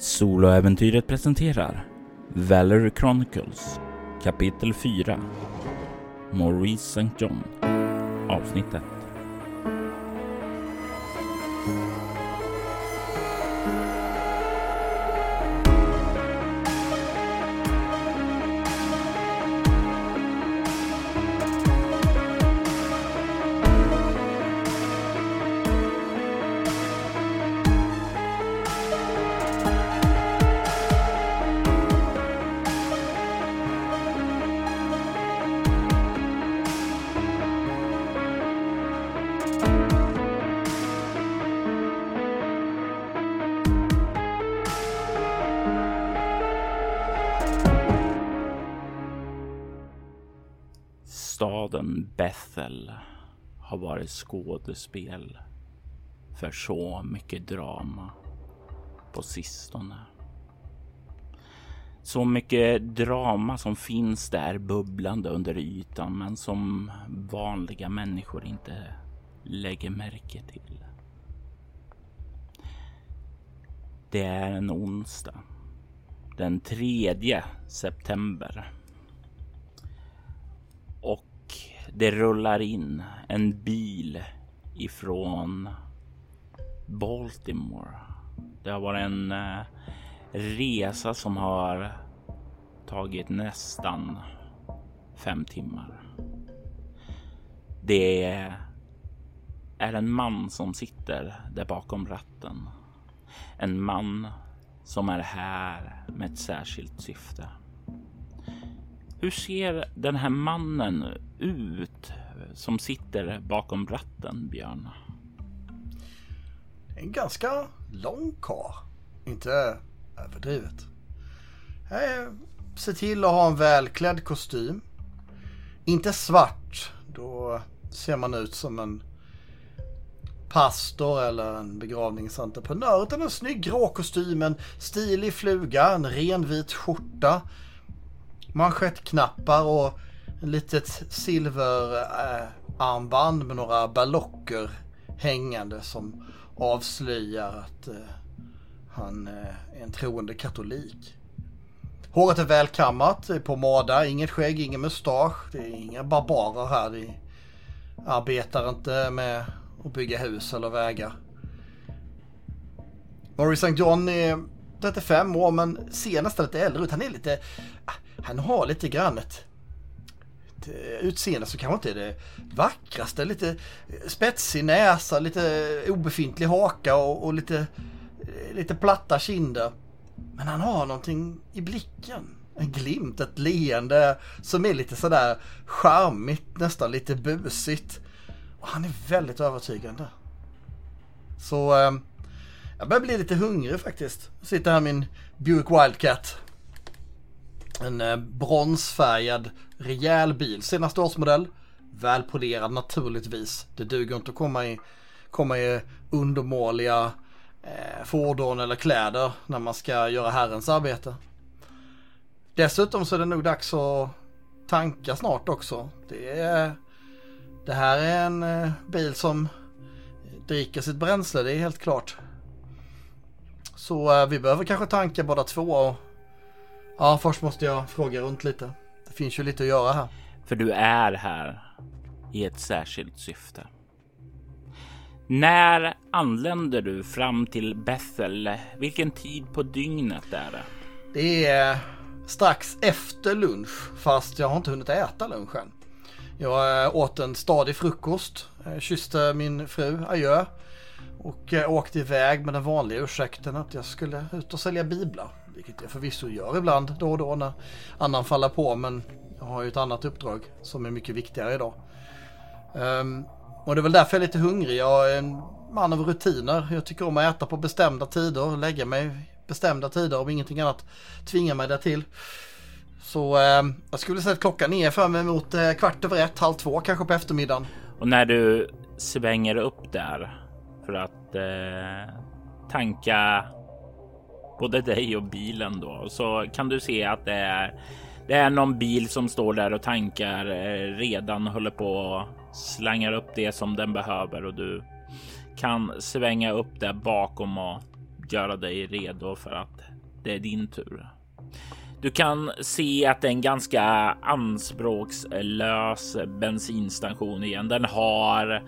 Soloäventyret presenterar Valerie Chronicles kapitel 4 Maurice St. John avsnitt 1 skådespel för så mycket drama på sistone. Så mycket drama som finns där bubblande under ytan men som vanliga människor inte lägger märke till. Det är en onsdag den 3 september det rullar in en bil ifrån Baltimore. Det har varit en eh, resa som har tagit nästan fem timmar. Det är en man som sitter där bakom ratten. En man som är här med ett särskilt syfte. Hur ser den här mannen ut som sitter bakom ratten, Björn? En ganska lång kar. Inte överdrivet. Se till att ha en välklädd kostym. Inte svart. Då ser man ut som en pastor eller en begravningsentreprenör. Utan en snygg grå kostym, en stilig fluga, en ren vit skjorta manschettknappar och ett litet silverarmband med några ballocker hängande som avslöjar att eh, han eh, är en troende katolik. Håret är välkammat, på är pomada, inget skägg, ingen mustasch. Det är inga barbarer här. De arbetar inte med att bygga hus eller vägar. Maurice St. John är 35 år men ser nästan lite äldre ut. Han är lite, ah, han har lite grann ett, ett eh, utseende som kanske inte är det vackraste. Lite spetsig näsa, lite obefintlig haka och, och lite, eh, lite platta kinder. Men han har någonting i blicken. En glimt, ett leende som är lite sådär charmigt, nästan lite busigt. Och han är väldigt övertygande. Så eh, jag börjar bli lite hungrig faktiskt. Sitter här med min Buick Wildcat. En eh, bronsfärgad rejäl bil, senaste årsmodell. Välpolerad naturligtvis. Det duger inte att komma i, komma i undermåliga eh, fordon eller kläder när man ska göra herrens arbete. Dessutom så är det nog dags att tanka snart också. Det, är, det här är en eh, bil som dricker sitt bränsle, det är helt klart. Så eh, vi behöver kanske tanka båda två och Ja, först måste jag fråga runt lite. Det finns ju lite att göra här. För du är här i ett särskilt syfte. När anländer du fram till Bethel? Vilken tid på dygnet är det? Det är strax efter lunch, fast jag har inte hunnit äta lunchen. Jag eh, åt en stadig frukost, eh, kysste min fru adjö och eh, åkte iväg med den vanliga ursäkten att jag skulle ut och sälja biblar. Vilket jag förvisso gör ibland då och då när annan faller på men jag har ju ett annat uppdrag som är mycket viktigare idag. Um, och det är väl därför jag är lite hungrig. Jag är en man av rutiner. Jag tycker om att äta på bestämda tider, lägga mig bestämda tider om ingenting annat tvingar mig därtill. Så eh, jag skulle säga att klockan är för mig mot eh, kvart över ett, halv två kanske på eftermiddagen. Och när du svänger upp där för att eh, tanka både dig och bilen då så kan du se att det är det är någon bil som står där och tankar eh, redan håller på och slangar upp det som den behöver och du kan svänga upp där bakom och göra dig redo för att det är din tur. Du kan se att det är en ganska anspråkslös bensinstation igen. Den har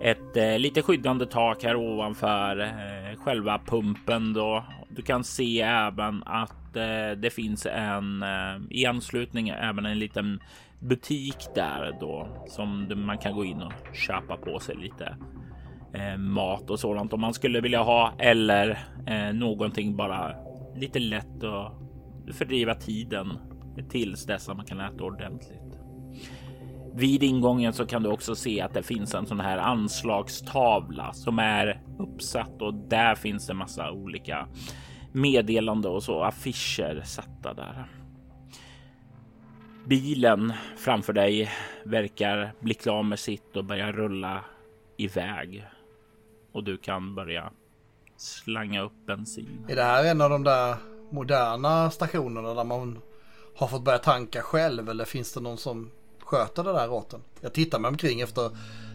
ett eh, lite skyddande tak här ovanför eh, själva pumpen då. Du kan se även att eh, det finns en eh, i anslutning även en liten butik där då som man kan gå in och köpa på sig lite eh, mat och sådant om man skulle vilja ha eller eh, någonting bara lite lätt och fördriva tiden tills dess att man kan äta ordentligt. Vid ingången så kan du också se att det finns en sån här anslagstavla som är uppsatt och där finns det massa olika meddelande och så affischer satta där. Bilen framför dig verkar bli klar med sitt och börja rulla iväg och du kan börja slanga upp bensin. Är det här en av de där moderna stationerna där man har fått börja tanka själv eller finns det någon som sköter det där åt en? Jag tittar mig omkring efter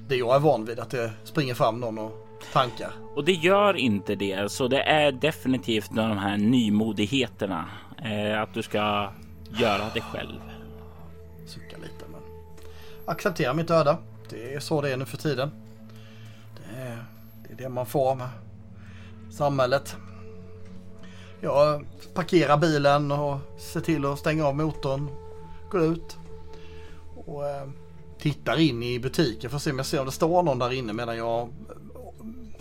det jag är van vid att det springer fram någon och tankar. Och det gör inte det, så det är definitivt de här nymodigheterna eh, att du ska göra det själv. Sucka lite men acceptera mitt öde. Det är så det är nu för tiden. Det är det, är det man får med samhället. Jag parkerar bilen och ser till att stänga av motorn. Går ut. Och eh, tittar in i butiken för att se om jag ser om det står någon där inne medan jag eh,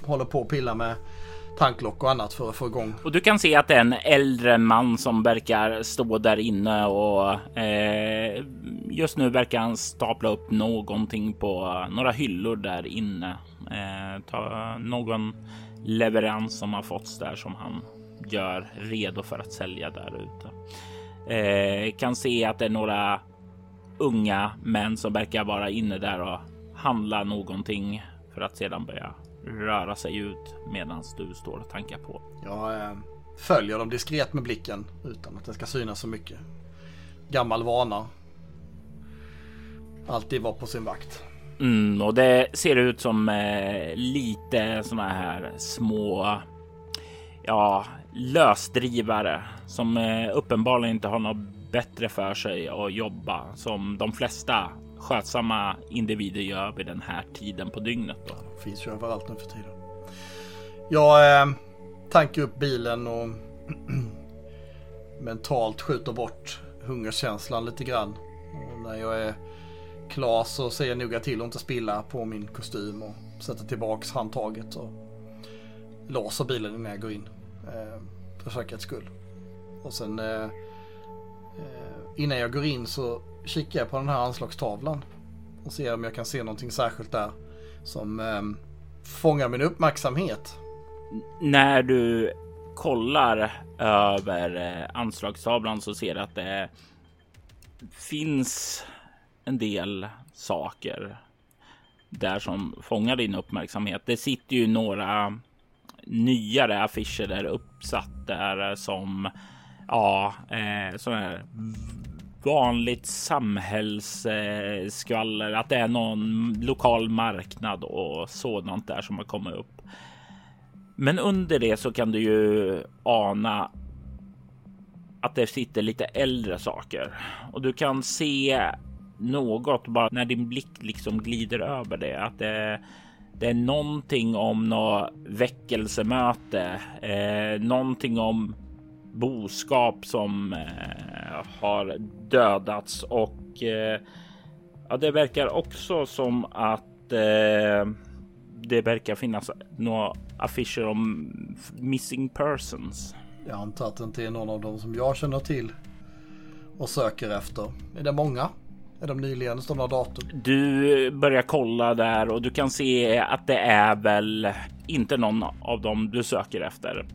håller på att pilla med tanklock och annat för att få igång. Och du kan se att det är en äldre man som verkar stå där inne och eh, just nu verkar han stapla upp någonting på några hyllor där inne. Eh, ta någon leverans som har fått där som han gör redo för att sälja där ute. Eh, kan se att det är några unga män som verkar vara inne där och handla någonting för att sedan börja röra sig ut medan du står och tankar på. Jag eh, följer dem diskret med blicken utan att det ska synas så mycket. Gammal vana. Alltid vara på sin vakt. Mm, och det ser ut som eh, lite såna här små, ja, lösdrivare som eh, uppenbarligen inte har något bättre för sig att jobba som de flesta skötsamma individer gör vid den här tiden på dygnet. Då. Det finns ju överallt nu för tiden. Jag eh, tankar upp bilen och mentalt skjuter bort hungerkänslan lite grann. Och när jag är klar så ser jag noga till att inte spilla på min kostym och sätter tillbaks handtaget och låser bilen innan jag går in. Eh, för säkerhets skull. Och sen eh, eh, Eh, innan jag går in så kikar jag på den här anslagstavlan och ser om jag kan se någonting särskilt där som eh, fångar min uppmärksamhet. När du kollar över eh, anslagstavlan så ser du att det finns en del saker där som fångar din uppmärksamhet. Det sitter ju några nyare affischer där uppsatt där som ja, eh, sån här vanligt samhällsskvaller, att det är någon lokal marknad och sådant där som har kommit upp. Men under det så kan du ju ana att det sitter lite äldre saker och du kan se något bara när din blick liksom glider över det, att det, det är någonting om något väckelsemöte, eh, någonting om boskap som eh, har dödats och eh, ja, det verkar också som att eh, det verkar finnas några affischer om missing persons. Jag antar att det inte är någon av dem som jag känner till och söker efter. Är det många? Är de nyligen stående datum? Du börjar kolla där och du kan se att det är väl inte någon av dem du söker efter.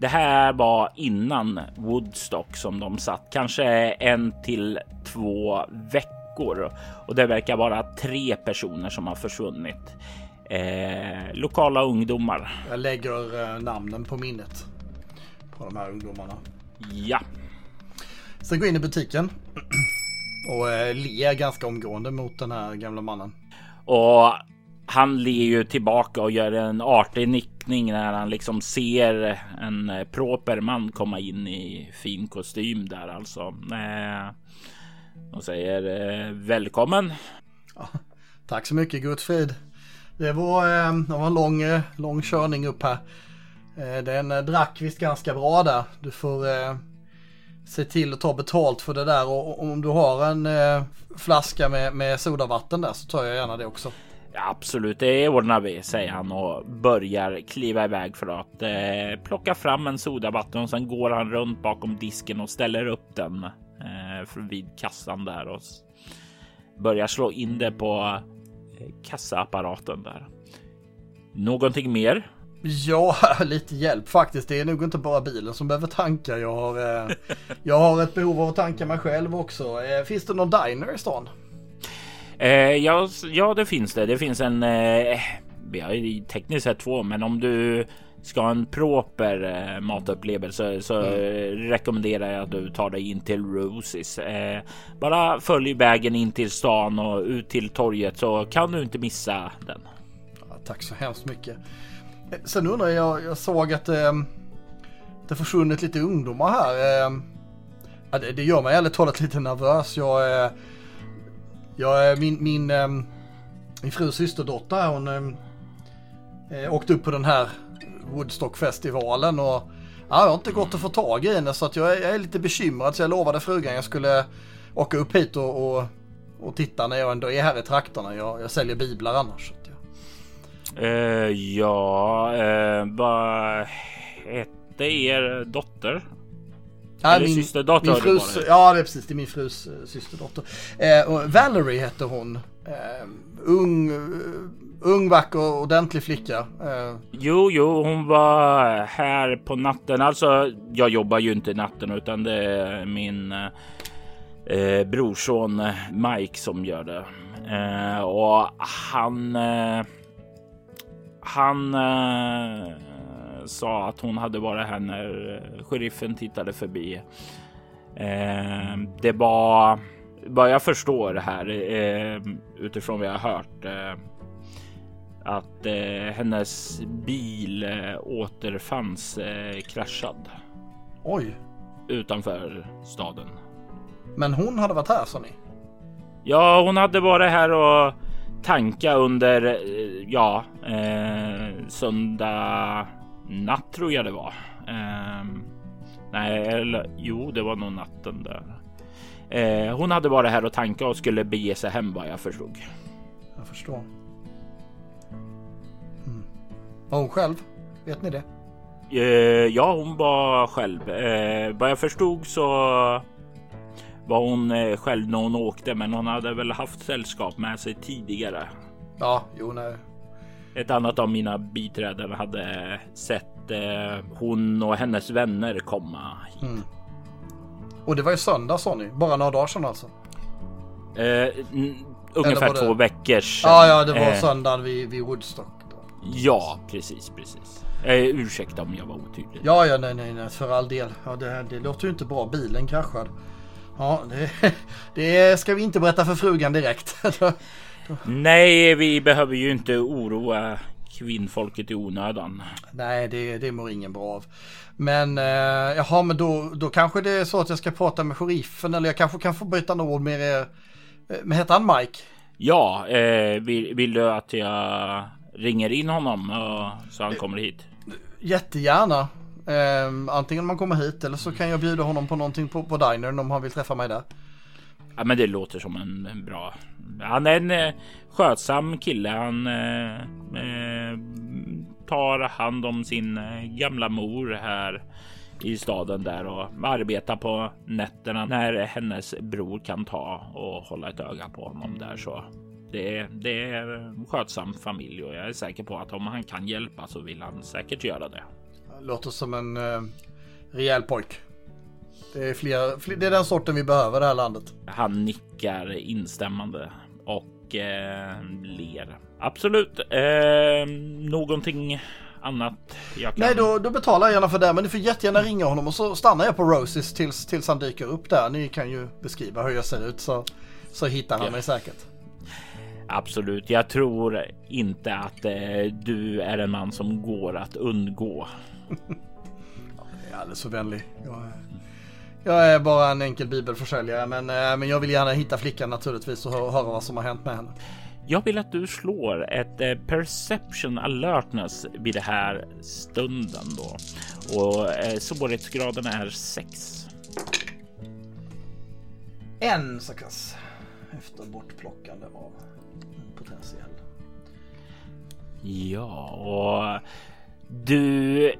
Det här var innan Woodstock som de satt, kanske en till två veckor och det verkar vara tre personer som har försvunnit. Eh, lokala ungdomar. Jag lägger eh, namnen på minnet på de här ungdomarna. Ja. Sen går jag in i butiken och eh, ler ganska omgående mot den här gamla mannen. Och han ler ju tillbaka och gör en artig nick förvåning när han liksom ser en eh, proper man komma in i fin kostym där alltså. Eh, och säger eh, välkommen. Ja, tack så mycket Gudfrid. Det var, eh, det var en lång, eh, lång körning upp här. Eh, den eh, drack visst ganska bra där. Du får se till att ta betalt för det där och om du har en flaska med, med sodavatten där så tar jag gärna det också. Absolut, det ordnar vi, säger han och börjar kliva iväg för att eh, plocka fram en sodavatten och sen går han runt bakom disken och ställer upp den eh, vid kassan där och börjar slå in det på eh, kassaapparaten där. Någonting mer? Ja, lite hjälp faktiskt. Det är nog inte bara bilen som behöver tanka. Jag har, eh, jag har ett behov av att tanka mig själv också. Eh, finns det någon diner i stan? Eh, ja, ja, det finns det. Det finns en. Eh, vi har ju tekniskt sett två, men om du ska ha en proper eh, matupplevelse så mm. rekommenderar jag att du tar dig in till Roses. Eh, bara följ vägen in till stan och ut till torget så kan du inte missa den. Ja, tack så hemskt mycket. Eh, sen undrar jag, jag såg att eh, det försvunnit lite ungdomar här. Eh, det, det gör mig ärligt talat lite nervös. Jag, Ja, eh, min, min, ehm, min frus systerdotter hon ehm, eh, åkte upp på den här Woodstockfestivalen och ja, jag har inte gått att få tag i henne så att jag är, jag är lite bekymrad så jag lovade frugan jag skulle åka upp hit och, och, och titta när jag ändå är här i trakterna. Jag, jag säljer biblar annars. Uh, ja, eh, uh, vad hette er dotter? Ja, Eller min, systerdotter min frus, Ja, det är precis. Det är min frus uh, systerdotter. Uh, Valerie hette hon. Uh, ung, ung, vacker, ordentlig flicka. Jo, jo, hon var här på natten. Alltså, jag jobbar ju inte natten utan det är min eh, brorson Mike som gör det. Och han han sa att hon hade varit här när eh, sheriffen tittade förbi. Eh, det var vad jag förstår här eh, utifrån vad jag har hört att hennes bil återfanns kraschad. Oj. Utanför staden. Men hon hade varit här sa ni? Ja, hon hade varit här och tanka under, ja, eh, söndag natt tror jag det var. Eh, nej, eller jo, det var nog natten där. Eh, hon hade varit här och tanka och skulle bege sig hem vad jag förstod. Jag förstår. Mm. Var hon själv? Vet ni det? Eh, ja, hon var själv. Eh, vad jag förstod så var hon eh, själv när hon åkte, men hon hade väl haft sällskap med sig tidigare. Ja, jo, nej. Ett annat av mina biträden hade sett eh, hon och hennes vänner komma hit. Mm. Och det var ju söndag sa ni, bara några dagar sedan alltså? Eh, ungefär två veckor sedan. Ja, ja, det var eh, söndagen vid, vid Woodstock. Då. Ja, precis, precis. Eh, ursäkta om jag var otydlig. Ja, ja, nej, nej, nej, för all del. Ja, det, det låter ju inte bra. Bilen kraschad. Ja, det, det ska vi inte berätta för frugan direkt. Nej, vi behöver ju inte oroa kvinnfolket i onödan. Nej, det, det mår ingen bra av. Men eh, jaha, men då, då kanske det är så att jag ska prata med sheriffen eller jag kanske kan få byta några ord med er. Eh, men heter han Mike? Ja, eh, vill, vill, du att jag ringer in honom och, så han kommer hit? Jättegärna. Eh, antingen om man kommer hit eller så kan jag bjuda honom på någonting på, på dinern om han vill träffa mig där. Ja, men det låter som en bra. Han är en eh, skötsam kille. Han eh, eh tar hand om sin eh, gamla mor här i staden där och arbetar på nätterna när hennes bror kan ta och hålla ett öga på honom där så. Det, det är en skötsam familj och jag är säker på att om han kan hjälpa så vill han säkert göra det. Låter som en eh, rejäl pojk. Det är, fler, fler, det är den sorten vi behöver i det här landet. Han nickar instämmande och eh, ler. Absolut. Eh, någonting annat jag kan... Nej, då, då betalar jag gärna för det. Men du får jättegärna ringa honom och så stannar jag på Roses tills, tills han dyker upp där. Ni kan ju beskriva hur jag ser ut så, så hittar han ja. mig säkert. Absolut. Jag tror inte att eh, du är en man som går att undgå. jag är alldeles för vänlig. Jag jag är bara en enkel bibelförsäljare, men, eh, men jag vill gärna hitta flickan naturligtvis och höra vad som har hänt med henne. Jag vill att du slår ett eh, perception alertness vid det här stunden då och eh, svårighetsgraden är 6. En success efter bortplockande av en potentiell. Ja, och du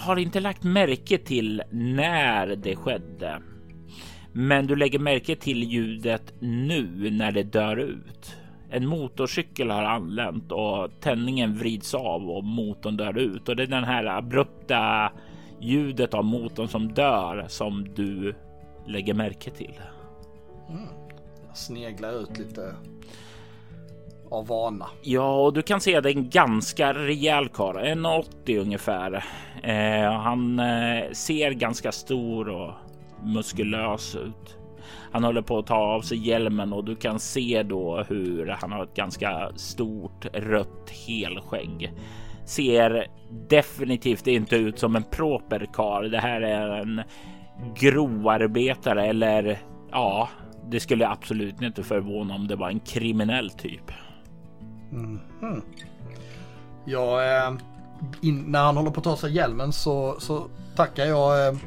har inte lagt märke till när det skedde. Men du lägger märke till ljudet nu när det dör ut. En motorcykel har anlänt och tändningen vrids av och motorn dör ut och det är den här abrupta ljudet av motorn som dör som du lägger märke till. Mm. Jag sneglar ut lite av vana. Ja, och du kan se att det är en ganska rejäl karl, 1,80 ungefär. Eh, han eh, ser ganska stor och muskulös ut. Han håller på att ta av sig hjälmen och du kan se då hur han har ett ganska stort rött helskägg. Ser definitivt inte ut som en proper karl. Det här är en grovarbetare eller ja, det skulle absolut inte förvåna om det var en kriminell typ. Mm -hmm. Ja, eh, in, när han håller på att ta sig hjälmen så, så tackar jag eh,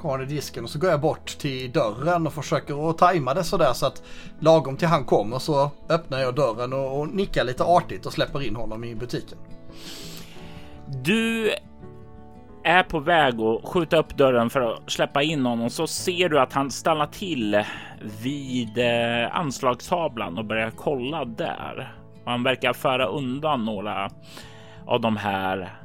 karln i disken och så går jag bort till dörren och försöker att tajma det sådär så att lagom till han kommer så öppnar jag dörren och, och nickar lite artigt och släpper in honom i butiken. Du är på väg att skjuta upp dörren för att släppa in honom så ser du att han stannar till vid eh, anslagstavlan och börjar kolla där. Han verkar föra undan några av de här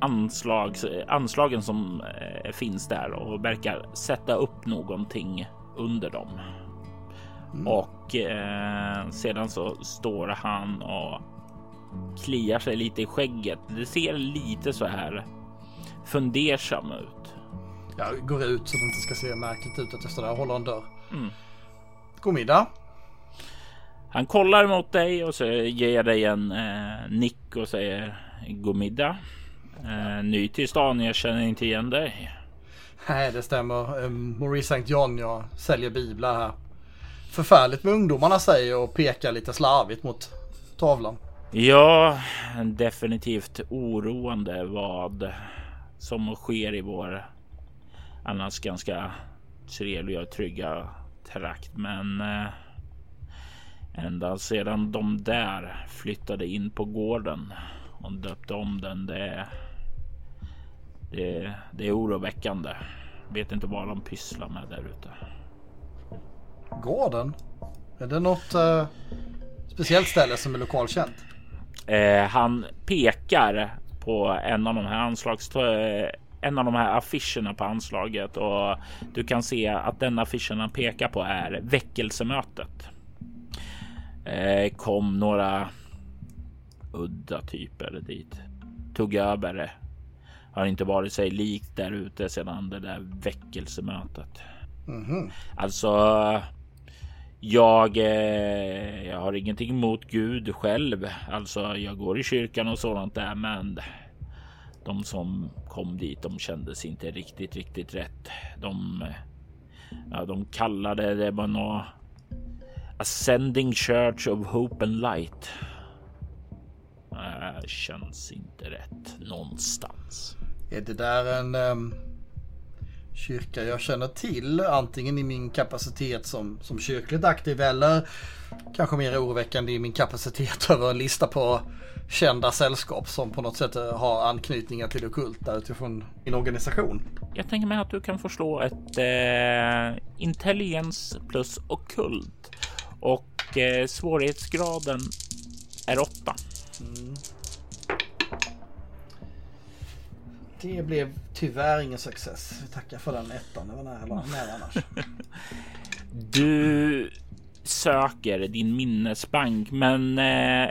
anslags, anslagen som eh, finns där och verkar sätta upp någonting under dem. Mm. Och eh, sedan så står han och kliar sig lite i skägget. Det ser lite så här fundersam ut. Jag går ut så det inte ska se märkligt ut att jag står där och håller en dörr. Mm. God middag. Han kollar mot dig och så ger dig en eh, nick och säger god middag. Eh, ny till stan, jag känner inte igen dig. Nej, det stämmer. Um, Maurice St. John, jag säljer biblar här. Förfärligt med ungdomarna säger och pekar lite slarvigt mot tavlan. Ja, definitivt oroande vad som sker i vår annars ganska trevliga och trygga trakt. Men eh, ända sedan de där flyttade in på gården och döpte om den. Det, det, det är oroväckande. Vet inte vad de pysslar med där ute. Gården? Är det något eh, speciellt ställe som är lokalkänt? Eh, han pekar på en av de här anslags eh, en av de här affischerna på anslaget och du kan se att den affischen han pekar på är väckelsemötet. Eh, kom några udda typer dit. Tog över. Har inte varit sig likt där ute sedan det där väckelsemötet. Mm -hmm. Alltså, jag, eh, jag har ingenting emot Gud själv. Alltså, jag går i kyrkan och sådant där, men de som kom dit, de kändes inte riktigt, riktigt rätt. De, ja, de kallade det var något Ascending Church of Hope and Light. Äh, känns inte rätt någonstans. Är det där en um, kyrka jag känner till? Antingen i min kapacitet som, som kyrkligt aktiv eller kanske mer oroväckande i min kapacitet över en lista på kända sällskap som på något sätt har anknytningar till okulta utifrån min organisation. Jag tänker mig att du kan förslå ett eh, intelligens plus okult och eh, svårighetsgraden är 8. Mm. Det blev tyvärr ingen success. Vi tackar för den ettan. Det var nära, nära annars. du söker din minnesbank, men eh,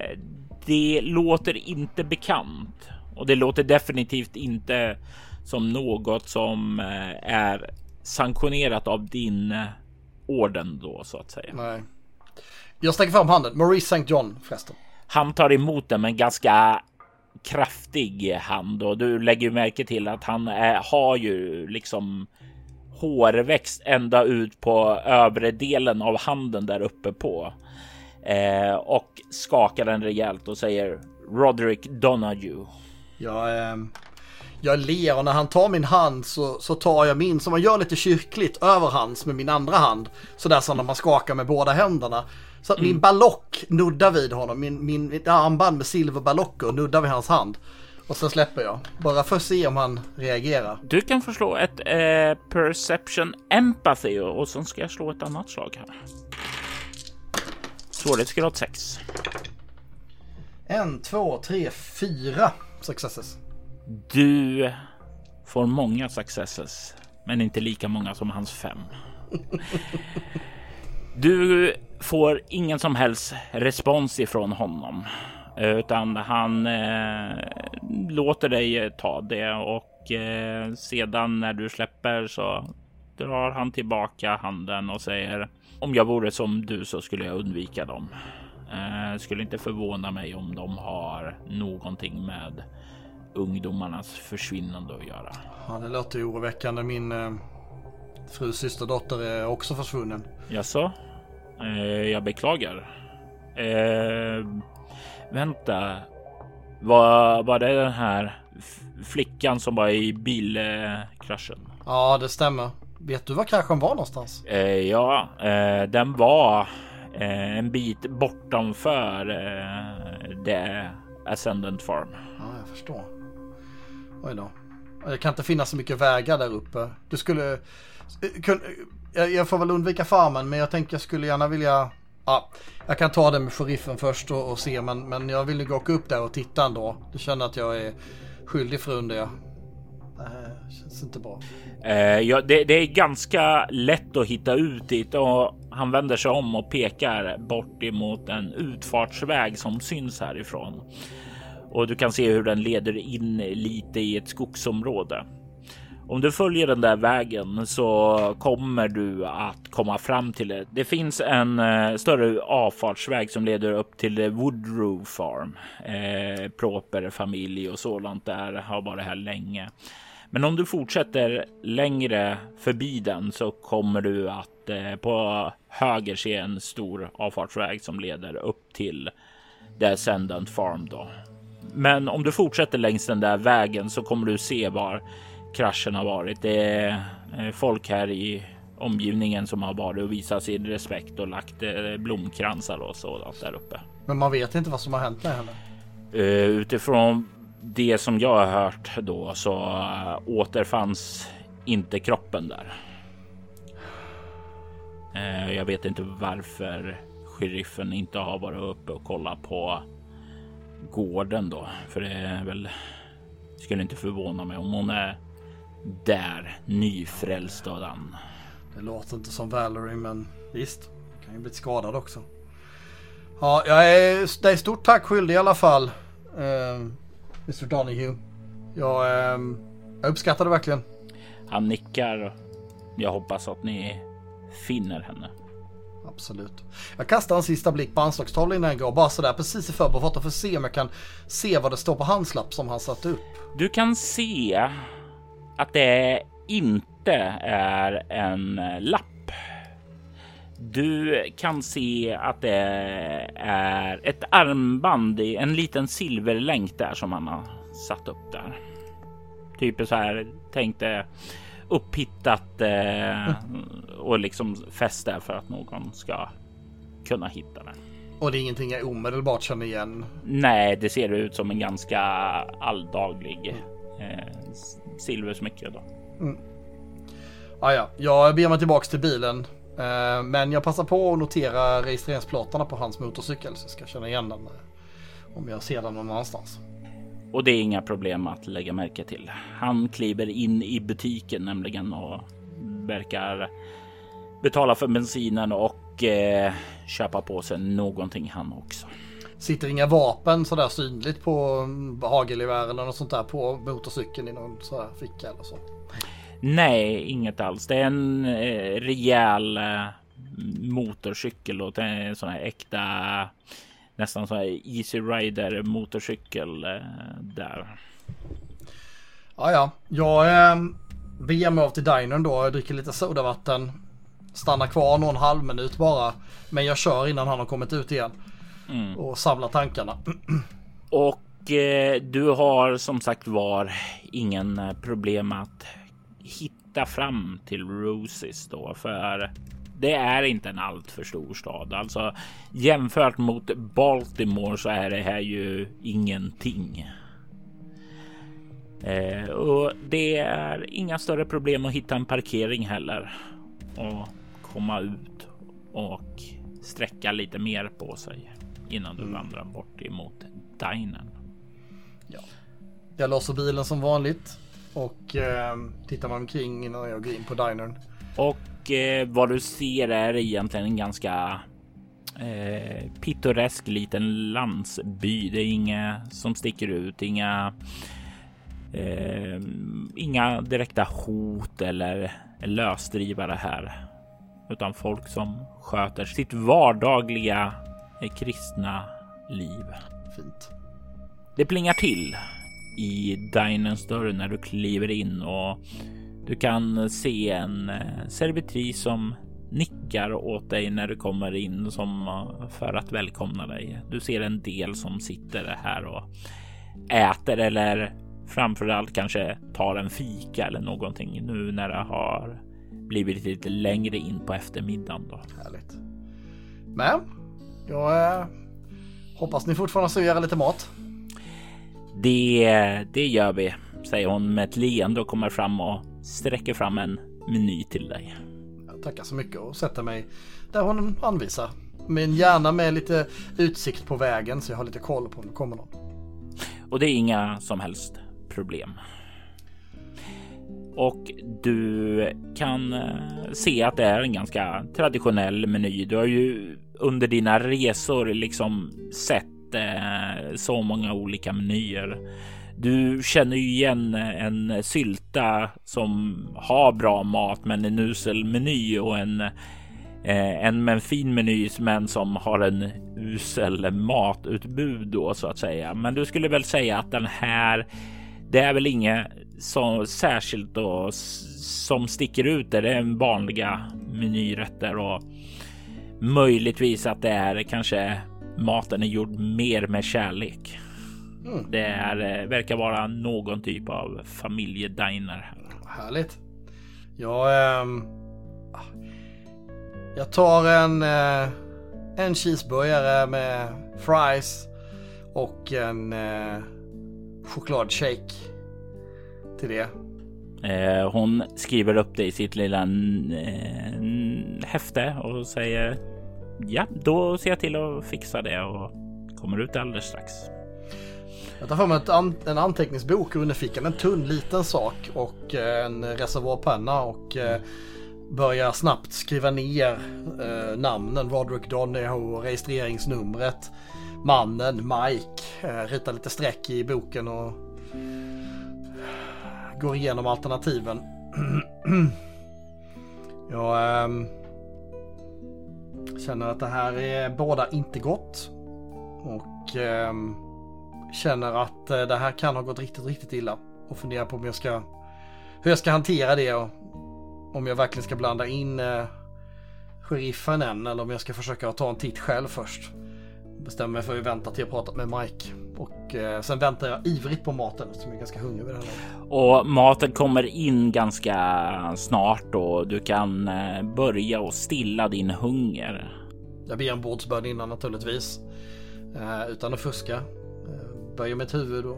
det låter inte bekant och det låter definitivt inte som något som eh, är sanktionerat av din eh, orden då så att säga. Nej. Jag sträcker fram handen. Maurice St. John förresten. Han tar emot den med en ganska kraftig hand och du lägger märke till att han är, har ju liksom hårväxt ända ut på övre delen av handen där uppe på eh, och skakar den rejält och säger Roderick Donahue. Jag, eh, jag ler och när han tar min hand så, så tar jag min som man gör lite kyrkligt över hans med min andra hand. Sådär som när man skakar med båda händerna. Så att mm. min ballock nuddar vid honom, min, min, mitt armband med silverballocker nuddar vid hans hand. Och sen släpper jag. Bara för att se om han reagerar. Du kan få slå ett eh, perception empathy och sen ska jag slå ett annat slag här. Svårighetsgrad 6. En, två, tre, fyra successes. Du får många successes, men inte lika många som hans fem. Du får ingen som helst respons ifrån honom, utan han eh, låter dig eh, ta det och eh, sedan när du släpper så drar han tillbaka handen och säger om jag vore som du så skulle jag undvika dem. Eh, skulle inte förvåna mig om de har någonting med ungdomarnas försvinnande att göra. Ja, det låter ju oroväckande. Min eh, frus systerdotter är också försvunnen. Jaså? Eh, jag beklagar. Eh, vänta. Var, var det den här flickan som var i bilkraschen? Ja, det stämmer. Vet du var kraschen var någonstans? Eh, ja, eh, den var eh, en bit bortanför eh, The Ascendant Farm. Ja, jag förstår. Oj då. Det kan inte finnas så mycket vägar där uppe. Du skulle... Eh, eh, jag får väl undvika farmen men jag tänker jag skulle gärna vilja... Ja, jag kan ta det med sheriffen först och, och se men, men jag vill nog åka upp där och titta ändå. Du känner att jag är skyldig frun det. Det känns inte bra. Eh, ja, det, det, är ganska lätt att hitta ut dit och han vänder sig om och pekar bort emot en utfartsväg som syns härifrån och du kan se hur den leder in lite i ett skogsområde. Om du följer den där vägen så kommer du att komma fram till det. Det finns en eh, större avfartsväg som leder upp till Woodrow Farm. Eh, proper familj och sådant där har varit här länge. Men om du fortsätter längre förbi den så kommer du att eh, på höger se en stor avfartsväg som leder upp till The Ascendant Farm då. Men om du fortsätter längs den där vägen så kommer du se var kraschen har varit. Det är eh, folk här i omgivningen som har varit och visat sin respekt och lagt eh, blomkransar och sådant där uppe. Men man vet inte vad som har hänt med henne? Uh, utifrån det som jag har hört då så återfanns inte kroppen där. Jag vet inte varför sheriffen inte har varit uppe och kollat på gården då, för det är väl. Skulle inte förvåna mig om hon är där nyfrälst av den. Det låter inte som Valerie, men visst, kan ju bli skadad också. Ja, jag är dig stort tack skyldig i alla fall, uh, Mr Donahue. Jag, uh, jag uppskattar det verkligen. Han nickar. Jag hoppas att ni finner henne. Absolut. Jag kastar en sista blick på anslagstavlan innan jag går, bara sådär precis i förbifarten för att se om jag kan se vad det står på hans lapp som han satt upp. Du kan se att det inte är en lapp. Du kan se att det är ett armband i en liten silverlänk där som han har satt upp där. Typ så här tänkte upphittat eh, och liksom fäst där för att någon ska kunna hitta den. Och det är ingenting jag omedelbart känner igen? Nej, det ser ut som en ganska alldaglig eh, silversmycke. Då. Mm. Ah, ja, jag ber mig tillbaks till bilen. Eh, men jag passar på att notera registreringsplåtarna på hans motorcykel så jag ska känna igen den eh, om jag ser den någon annanstans. Och det är inga problem att lägga märke till. Han kliver in i butiken nämligen och verkar betala för bensinen och eh, köpa på sig någonting han också. Sitter inga vapen sådär synligt på hagelgevär eller något sånt där på motorcykeln i någon sådär ficka eller så? Nej, inget alls. Det är en eh, rejäl eh, motorcykel och det är en sån här äkta nästan så här Easy Rider motorcykel eh, där. Ja, ja, jag eh, beger mig av till dinern då. Jag dricker lite sodavatten. Stannar kvar någon halv minut bara. Men jag kör innan han har kommit ut igen. Mm. Och samlar tankarna. Och eh, du har som sagt var ingen problem att hitta fram till Roses då för det är inte en alltför stor stad. Alltså jämfört mot Baltimore så är det här ju ingenting. Eh, och det är inga större problem att hitta en parkering heller och komma ut och sträcka lite mer på sig innan du mm. vandrar bort emot dinern. Ja. Jag låser bilen som vanligt och eh, tittar mig omkring innan jag går in på dinern. Och eh, vad du ser är egentligen en ganska eh, pittoresk liten landsby. Det är inga som sticker ut, inga eh, inga direkta hot eller lösdrivare här, utan folk som sköter sitt vardagliga eh, kristna liv. Fint. Det plingar till i dinerns dörr när du kliver in och du kan se en eh, servitris som nickar åt dig när du kommer in som eh, för att välkomna dig. Du ser en del som sitter här och äter eller framförallt kanske tar en fika eller någonting nu när det har blivit lite längre in på eftermiddagen. Då. Härligt. Men jag eh, hoppas ni fortfarande serverar lite mat. Det, det gör vi, säger hon med ett leende och kommer fram och sträcker fram en meny till dig. Jag tackar så mycket och sätter mig där hon anvisar. Men gärna med lite utsikt på vägen så jag har lite koll på om det kommer någon. Och det är inga som helst problem. Och du kan eh, se att det är en ganska traditionell meny. Du har ju under dina resor liksom sett eh, så många olika menyer. Du känner ju igen en sylta som har bra mat, men en usel meny och en eh, en med en fin meny, men som har en usel matutbud då så att säga. Men du skulle väl säga att den här det är väl inget särskilt då som sticker ut. Det är vanliga menyrätter och möjligtvis att det är kanske maten är gjord mer med kärlek. Mm. Det är, eh, verkar vara någon typ av familjediner. Härligt. Jag, ähm, jag tar en, äh, en cheeseburgare med fries och en äh, chokladshake till det. Eh, hon skriver upp det i sitt lilla eh, häfte och säger ja, då ser jag till att fixa det och kommer ut alldeles strax. Jag tar fram an en anteckningsbok under fickan, en tunn liten sak och eh, en reservoarpenna och eh, börjar snabbt skriva ner eh, namnen, Roderick Doneho, registreringsnumret, mannen, Mike, eh, ritar lite streck i boken och går igenom alternativen. Jag ähm, känner att det här är båda inte gott. Och ähm, känner att äh, det här kan ha gått riktigt, riktigt illa. Och funderar på om jag ska, hur jag ska hantera det och om jag verkligen ska blanda in äh, sheriffen än eller om jag ska försöka ta en titt själv först. Bestämmer mig för att vänta till jag pratat med Mike. Och eh, sen väntar jag ivrigt på maten eftersom jag är ganska hungrig vid det här Och maten kommer in ganska snart och du kan eh, börja och stilla din hunger. Jag ber en bordsbön innan naturligtvis. Eh, utan att fuska. Böjer mitt huvud och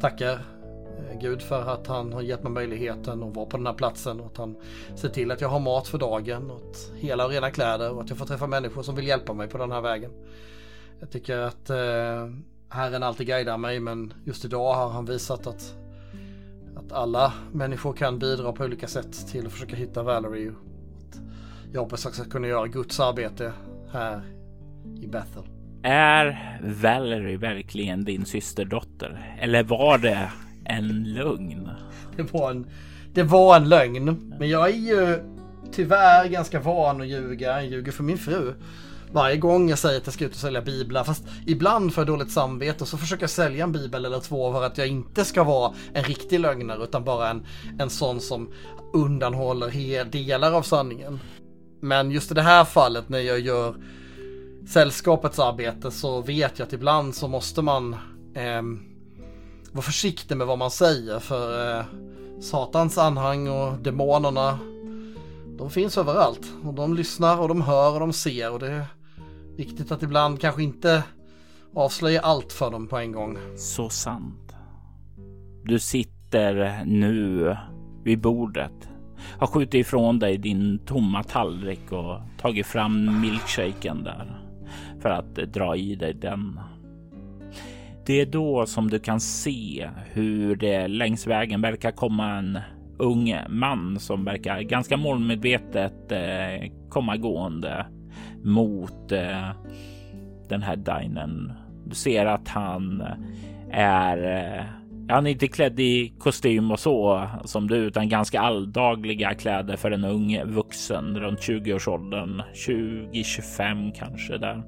tackar eh, Gud för att han har gett mig möjligheten att vara på den här platsen och att han ser till att jag har mat för dagen och hela och rena kläder och att jag får träffa människor som vill hjälpa mig på den här vägen. Jag tycker att eh, Herren alltid guidar mig men just idag har han visat att, att alla människor kan bidra på olika sätt till att försöka hitta Valerie. Jag hoppas att jag ska kunna göra Guds arbete här i Bethel. Är Valerie verkligen din systerdotter? Eller var det en lögn? Det var en, det var en lögn. Men jag är ju tyvärr ganska van att ljuga. Jag ljuger för min fru. Varje gång jag säger att jag ska ut och sälja biblar. Fast ibland får jag dåligt samvete och så försöker jag sälja en bibel eller två för att jag inte ska vara en riktig lögnare utan bara en, en sån som undanhåller delar av sanningen. Men just i det här fallet när jag gör sällskapets arbete så vet jag att ibland så måste man eh, vara försiktig med vad man säger för eh, Satans anhang och demonerna de finns överallt och de lyssnar och de hör och de ser och det är viktigt att ibland kanske inte avslöja allt för dem på en gång. Så sant. Du sitter nu vid bordet, har skjutit ifrån dig din tomma tallrik och tagit fram milkshaken där för att dra i dig den. Det är då som du kan se hur det längs vägen verkar komma en ung man som verkar ganska målmedvetet eh, komma gående mot eh, den här dinen. Du ser att han är eh, han är inte klädd i kostym och så som du, utan ganska alldagliga kläder för en ung vuxen runt 20-årsåldern. 20-25 kanske där.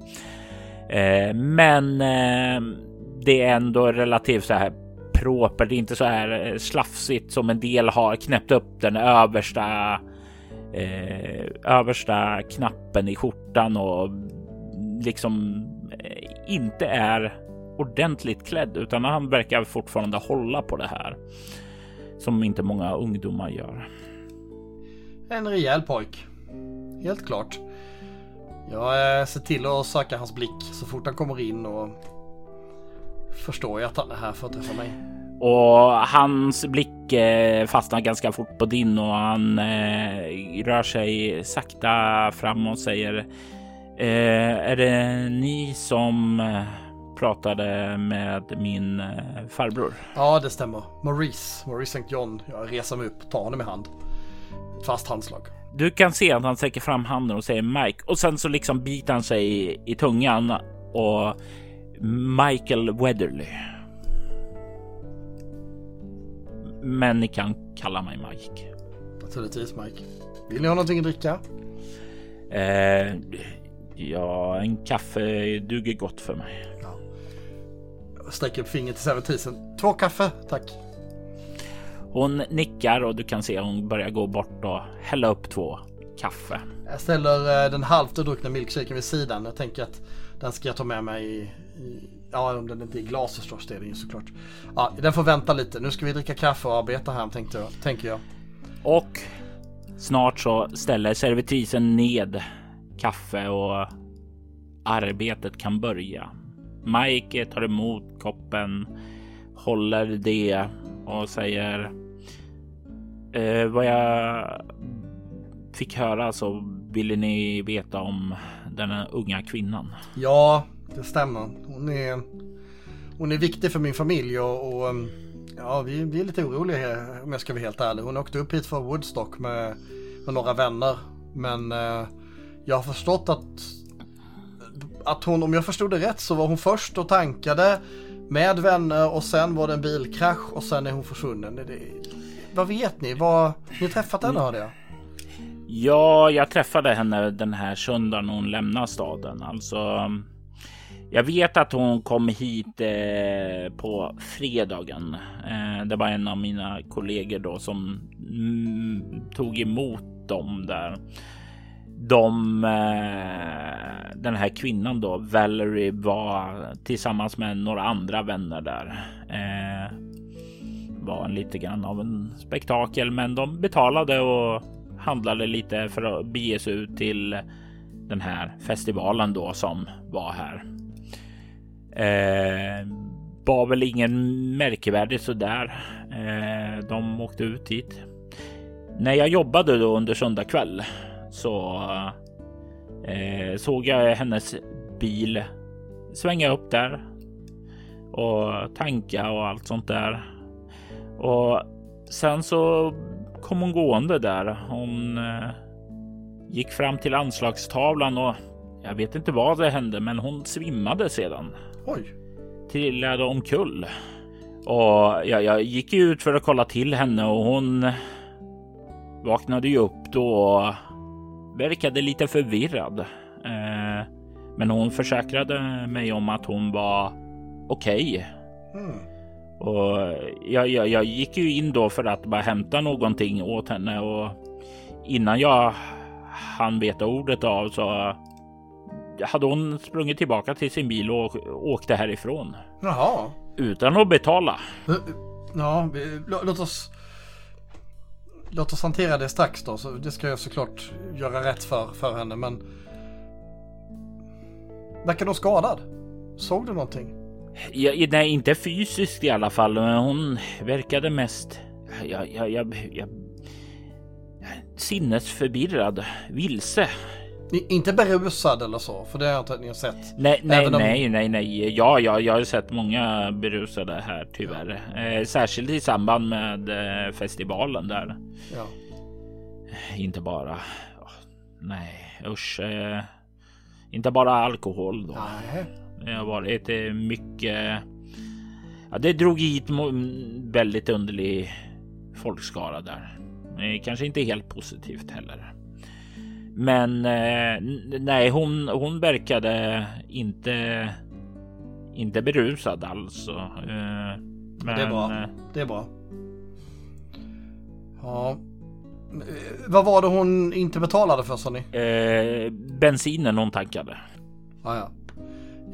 Eh, men eh, det är ändå relativt så här proper. Det är inte så här eh, slafsigt som en del har knäppt upp den översta eh, översta knappen i skjortan och liksom eh, inte är ordentligt klädd utan han verkar fortfarande hålla på det här som inte många ungdomar gör. En rejäl pojk. Helt klart. Jag eh, ser till att söka hans blick så fort han kommer in och förstår jag att han är här för att träffa mig. Och hans blick eh, fastnar ganska fort på din och han eh, rör sig sakta fram och säger Är det ni som pratade med min eh, farbror? Ja, det stämmer. Maurice, Maurice St. John. Jag reser mig upp, tar honom i hand. Ett fast handslag. Du kan se att han sträcker fram handen och säger Mike och sen så liksom biter han sig i, i tungan och Michael Weatherly. Men ni kan kalla mig Mike. Naturligtvis Mike. Vill ni ha någonting att dricka? Eh, ja, en kaffe duger gott för mig. Ja. Sträcker upp fingret till servitrisen. Två kaffe, tack. Hon nickar och du kan se hon börjar gå bort och hälla upp två kaffe. Jag ställer eh, den halvt druckna milkshaken vid sidan. Jag tänker att den ska jag ta med mig i, i Ja, om den inte är i glas förstås, det är den ju såklart. Ja, den får vänta lite. Nu ska vi dricka kaffe och arbeta här, tänkte jag, tänker jag. Och snart så ställer servitrisen ned kaffe och arbetet kan börja. Mike tar emot koppen, håller det och säger eh, vad jag fick höra så ville ni veta om den unga kvinnan. Ja, det stämmer. Hon är, hon är viktig för min familj och, och mm, ja, vi, vi är lite oroliga här, om jag ska vara helt ärlig. Hon åkte upp hit för Woodstock med, med några vänner. Men eh, jag har förstått att, att hon, om jag förstod det rätt, så var hon först och tankade med vänner och sen var det en bilkrasch och sen är hon försvunnen. Det, vad vet ni? Vad, ni har träffat henne hörde jag? Ja, jag träffade henne den här söndagen hon lämnade staden. Alltså, jag vet att hon kom hit eh, på fredagen. Eh, det var en av mina kollegor då som mm, tog emot dem där. De, eh, den här kvinnan då, Valerie, var tillsammans med några andra vänner där. Eh, var lite grann av en spektakel, men de betalade och handlade lite för att bege sig ut till den här festivalen då som var här. Eh, var väl ingen märkvärdig sådär. Eh, de åkte ut hit. När jag jobbade då under söndag kväll så eh, såg jag hennes bil svänga upp där och tanka och allt sånt där. Och sen så kom hon gående där. Hon eh, gick fram till anslagstavlan och jag vet inte vad det hände, men hon svimmade sedan. Oj. Trillade omkull. Och jag, jag gick ut för att kolla till henne och hon vaknade ju upp då och verkade lite förvirrad. Eh, men hon försäkrade mig om att hon var okej. Okay. Mm. Och jag, jag, jag gick ju in då för att bara hämta någonting åt henne och innan jag hann veta ordet av så hade hon sprungit tillbaka till sin bil och åkte härifrån. Jaha. Utan att betala. Ja, låt oss Låt oss hantera det strax då. Så det ska jag såklart göra rätt för, för henne. Men Verkar hon skadad? Såg du någonting? Ja, nej, inte fysiskt i alla fall. Men hon verkade mest... Jag, jag, jag, jag, sinnesförvirrad, vilse. Inte berusad eller så, för det har jag inte ni sett. Nej, nej, om... nej, nej, nej. Ja, ja, jag har sett många berusade här tyvärr. Eh, särskilt i samband med eh, festivalen där. Ja. Inte bara. Oh, nej, usch. Eh, inte bara alkohol då. Nej. Det har varit eh, mycket. Ja, det drog hit väldigt underlig folkskara där. Kanske inte helt positivt heller. Men eh, nej, hon, hon verkade inte, inte berusad alls. Eh, men, det är bra. Eh, det är bra. Ja. Vad var det hon inte betalade för sa ni? Eh, bensinen hon tankade. Ah, ja.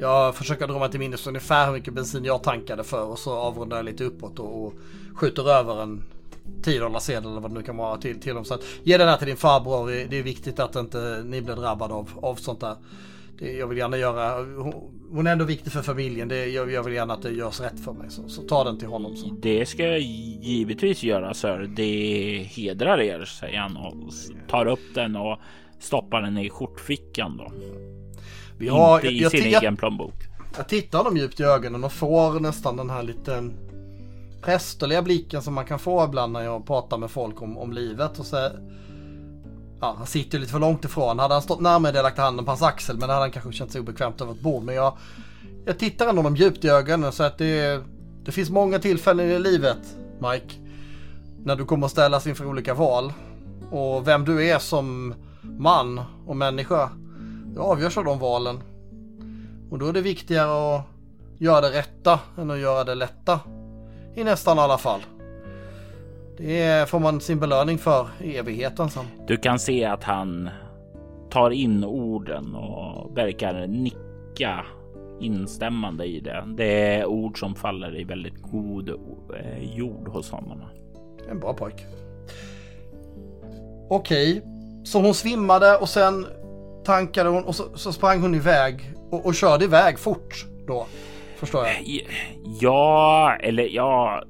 Jag försöker dra mig till minnes ungefär hur mycket bensin jag tankade för och så avrundar jag lite uppåt och, och skjuter över en 10 dollar sedel eller vad det nu kan vara till, till dem. Så att ge den här till din farbror. Det är viktigt att inte ni blir drabbade av, av sånt där. Det, jag vill gärna göra, hon är ändå viktig för familjen. Det, jag, jag vill gärna att det görs rätt för mig. Så, så ta den till honom. Så. Det ska jag givetvis göra sir. Det hedrar er, säger han och tar upp den och stoppar den i skjortfickan då. Vi har, Inte i jag, sin jag, egen plånbok. Jag tittar honom djupt i ögonen och får nästan den här lite prästerliga blicken som man kan få ibland när jag pratar med folk om, om livet. Och så, ja, han sitter ju lite för långt ifrån. Hade han stått närmare hade jag lagt handen på hans axel men det hade han kanske känt sig obekvämt över ett bord. Men jag, jag tittar ändå honom djupt i ögonen så att det, det finns många tillfällen i livet, Mike, när du kommer att ställas inför olika val. Och vem du är som man och människa, det avgörs av de valen. Och då är det viktigare att göra det rätta än att göra det lätta i nästan alla fall. Det får man sin belöning för i evigheten sen. Du kan se att han tar in orden och verkar nicka instämmande i det. Det är ord som faller i väldigt god eh, jord hos honom. En bra pojk. Okej, så hon svimmade och sen tankade hon och så, så sprang hon iväg och, och körde iväg fort då förstår jag. Eh, ja, eller ja.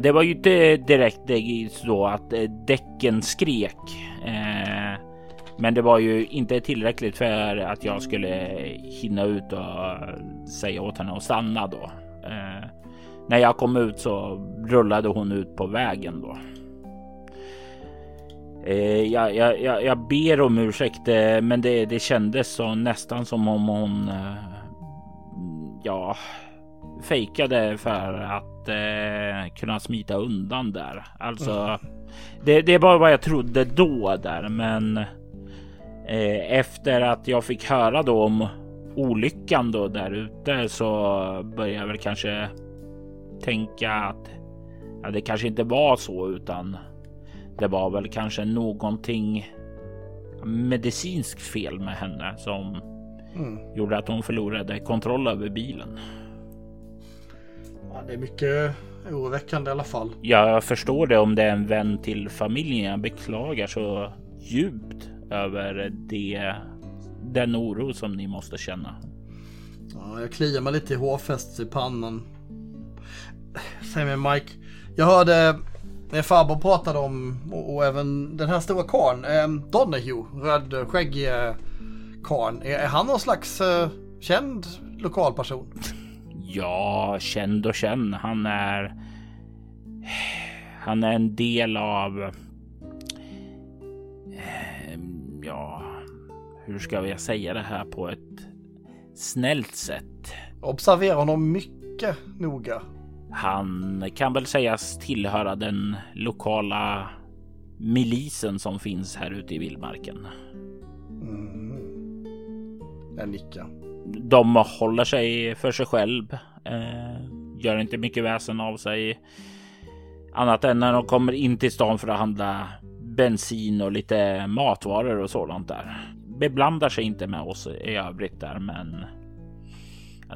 Det var ju inte direkt så att eh, däcken skrek. Eh, men det var ju inte tillräckligt för att jag skulle hinna ut och säga åt henne att stanna då. När jag kom ut så rullade hon ut på vägen då. Jag, jag, jag, jag ber om ursäkt, men det, det kändes så nästan som om hon ja, fejkade för att eh, kunna smita undan där. Alltså, mm. det, det var vad jag trodde då där, men eh, efter att jag fick höra då om olyckan då där ute så började jag väl kanske tänka att ja, det kanske inte var så utan det var väl kanske någonting medicinskt fel med henne som Mm. Gjorde att hon förlorade kontroll över bilen. Ja, det är mycket oroväckande i alla fall. Jag förstår det om det är en vän till familjen. Jag beklagar så djupt över det, den oro som ni måste känna. Ja, jag kliar mig lite i hårfästet i pannan. Säg mig Mike, jag hörde när farbror pratade om och, och även den här stora karln, eh, Donahue, rödskäggig eh, karln, är, han någon slags uh, känd lokalperson? Ja, känd och känd. Han är... Han är en del av... Eh, ja, hur ska jag säga det här på ett snällt sätt? Observera honom mycket noga. Han kan väl sägas tillhöra den lokala milisen som finns här ute i vildmarken. Mm. Jag nickar. De håller sig för sig själv. Eh, gör inte mycket väsen av sig. Annat än när de kommer in till stan för att handla bensin och lite matvaror och sådant där. Beblandar sig inte med oss i övrigt där, men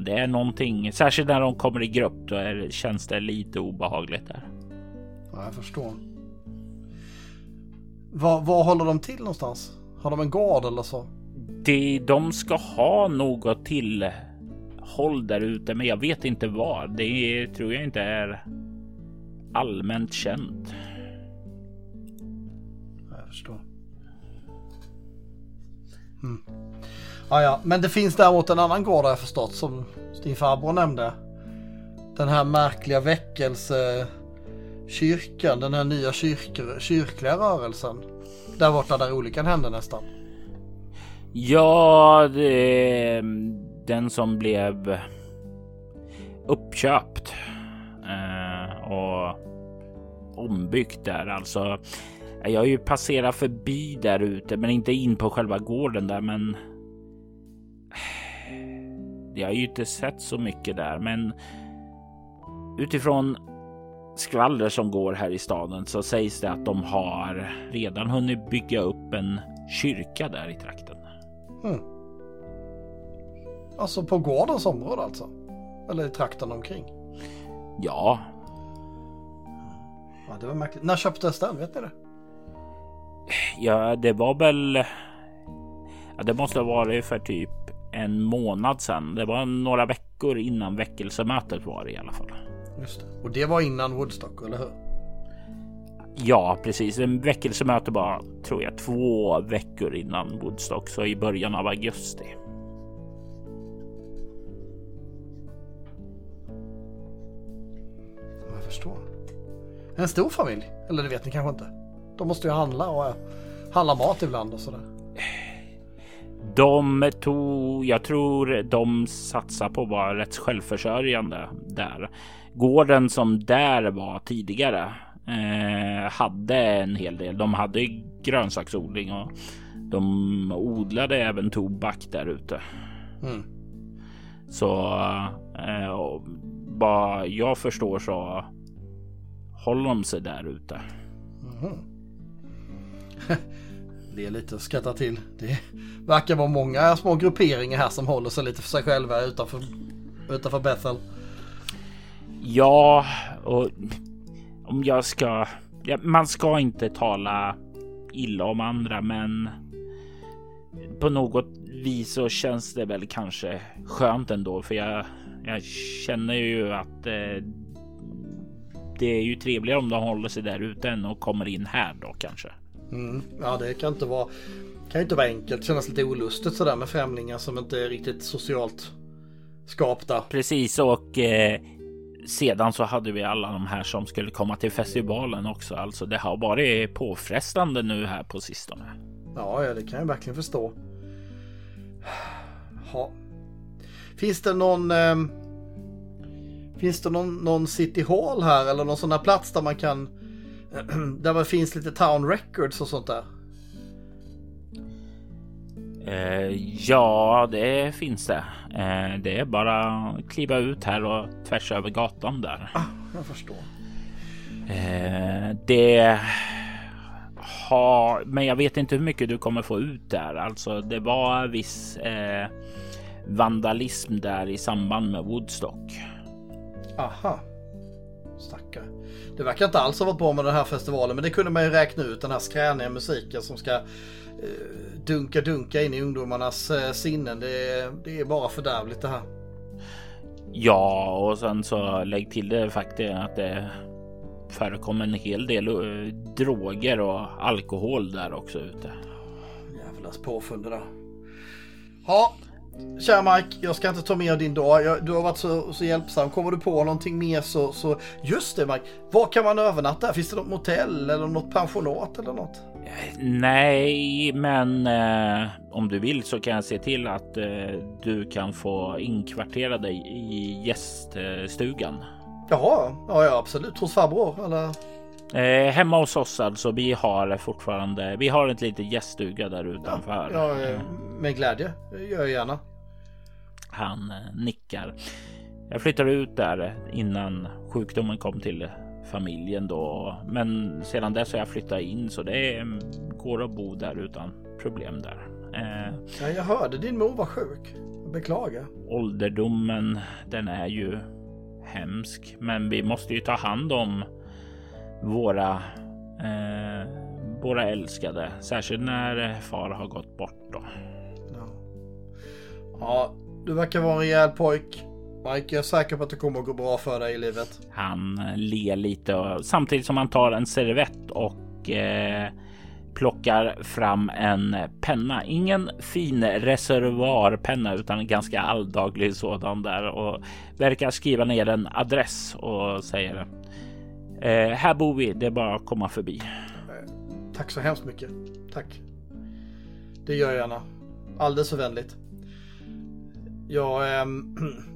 det är någonting, särskilt när de kommer i grupp, då är, känns det lite obehagligt där. Ja, jag förstår. Var, var håller de till någonstans? Har de en gård eller så? Det, de ska ha något tillhåll där ute, men jag vet inte var. Det tror jag inte är allmänt känt. Jag förstår. Mm. Ja, ja, men det finns däremot en annan gård har jag förstått som din farbror nämnde. Den här märkliga väckelsekyrkan, den här nya kyrk, kyrkliga rörelsen. Där borta där olyckan hände nästan. Ja, det, mm, den som blev uppköpt eh, och ombyggt där alltså. Jag har ju passerat förbi där ute, men inte in på själva gården där. Men jag har ju inte sett så mycket där, men utifrån skvaller som går här i staden så sägs det att de har redan hunnit bygga upp en kyrka där i trakten. Mm. Alltså på gårdens område alltså? Eller i trakten omkring? Ja. Ja, det var märkligt. När köptes den? Vet ni det? Ja, det var väl. Ja, det måste ha varit för typ en månad sedan. Det var några veckor innan väckelsemötet var det i alla fall. Just det. Och det var innan Woodstock, eller hur? Ja, precis. En väckelsemöte var, tror jag, två veckor innan Woodstock, så i början av augusti. Jag förstår. En stor familj? Eller det vet ni kanske inte? De måste ju handla och handla mat ibland och sådär. De tog, jag tror de satsar på att vara rätt självförsörjande där. Gården som där var tidigare eh, hade en hel del. De hade grönsaksodling och de odlade även tobak där ute. Mm. Så eh, vad jag förstår så håller de sig där ute. Mm. Det är lite att skratta till. Det verkar vara många små grupperingar här som håller sig lite för sig själva utanför, utanför Bethel. Ja, och om jag ska... Ja, man ska inte tala illa om andra, men på något vis så känns det väl kanske skönt ändå, för jag, jag känner ju att eh, det är ju trevligare om de håller sig där ute än och kommer in här då kanske. Mm. Ja, det kan inte vara kan inte vara enkelt. Kännas lite olustigt sådär med främlingar som inte är riktigt socialt skapta. Precis och eh, sedan så hade vi alla de här som skulle komma till festivalen också. Alltså det har varit påfrestande nu här på sistone. Ja, ja det kan jag verkligen förstå. Ha. Finns det någon eh, Finns det någon, någon City Hall här eller någon sån här plats där man kan där det finns lite Town Records och sånt där? Eh, ja, det finns det. Eh, det är bara att kliva ut här och tvärs över gatan där. Ah, jag förstår. Eh, det har, men jag vet inte hur mycket du kommer få ut där. Alltså, det var viss eh, vandalism där i samband med Woodstock. Aha. Stackare. Det verkar inte alls ha varit bra med den här festivalen, men det kunde man ju räkna ut. Den här skräniga musiken som ska dunka dunka in i ungdomarnas eh, sinnen. Det är, det är bara fördärvligt det här. Ja, och sen så lägg till det faktum att det förekommer en hel del uh, droger och alkohol där också ute. Jävlas påfund där. Ja, Kära Mike, jag ska inte ta mer din dag. Jag, du har varit så, så hjälpsam. Kommer du på någonting mer så, så... Just det Mike, var kan man övernatta? Finns det något motell eller något pensionat eller något? Nej, men eh, om du vill så kan jag se till att eh, du kan få inkvartera dig i gäststugan. Jaha, ja, ja absolut. Hos farbror eller? Eh, hemma hos oss alltså. Vi har fortfarande. Vi har ett litet gäststuga där utanför. Ja, ja, med glädje. Det gör jag gärna. Han eh, nickar. Jag flyttar ut där innan sjukdomen kom till familjen då. Men sedan dess har jag flyttat in så det går att bo där utan problem där. Eh, ja, jag hörde din mor var sjuk. Beklagar. Ålderdomen, den är ju hemsk, men vi måste ju ta hand om våra eh, våra älskade, särskilt när far har gått bort då. Ja, ja du verkar vara en rejäl pojk. Mike, jag är säker på att det kommer att gå bra för dig i livet. Han ler lite och, samtidigt som han tar en servett och eh, plockar fram en penna. Ingen fin reservoarpenna utan en ganska alldaglig sådan där och verkar skriva ner en adress och säger eh, här bor vi. Det är bara att komma förbi. Tack så hemskt mycket. Tack. Det gör jag gärna. Alldeles för vänligt. Jag eh,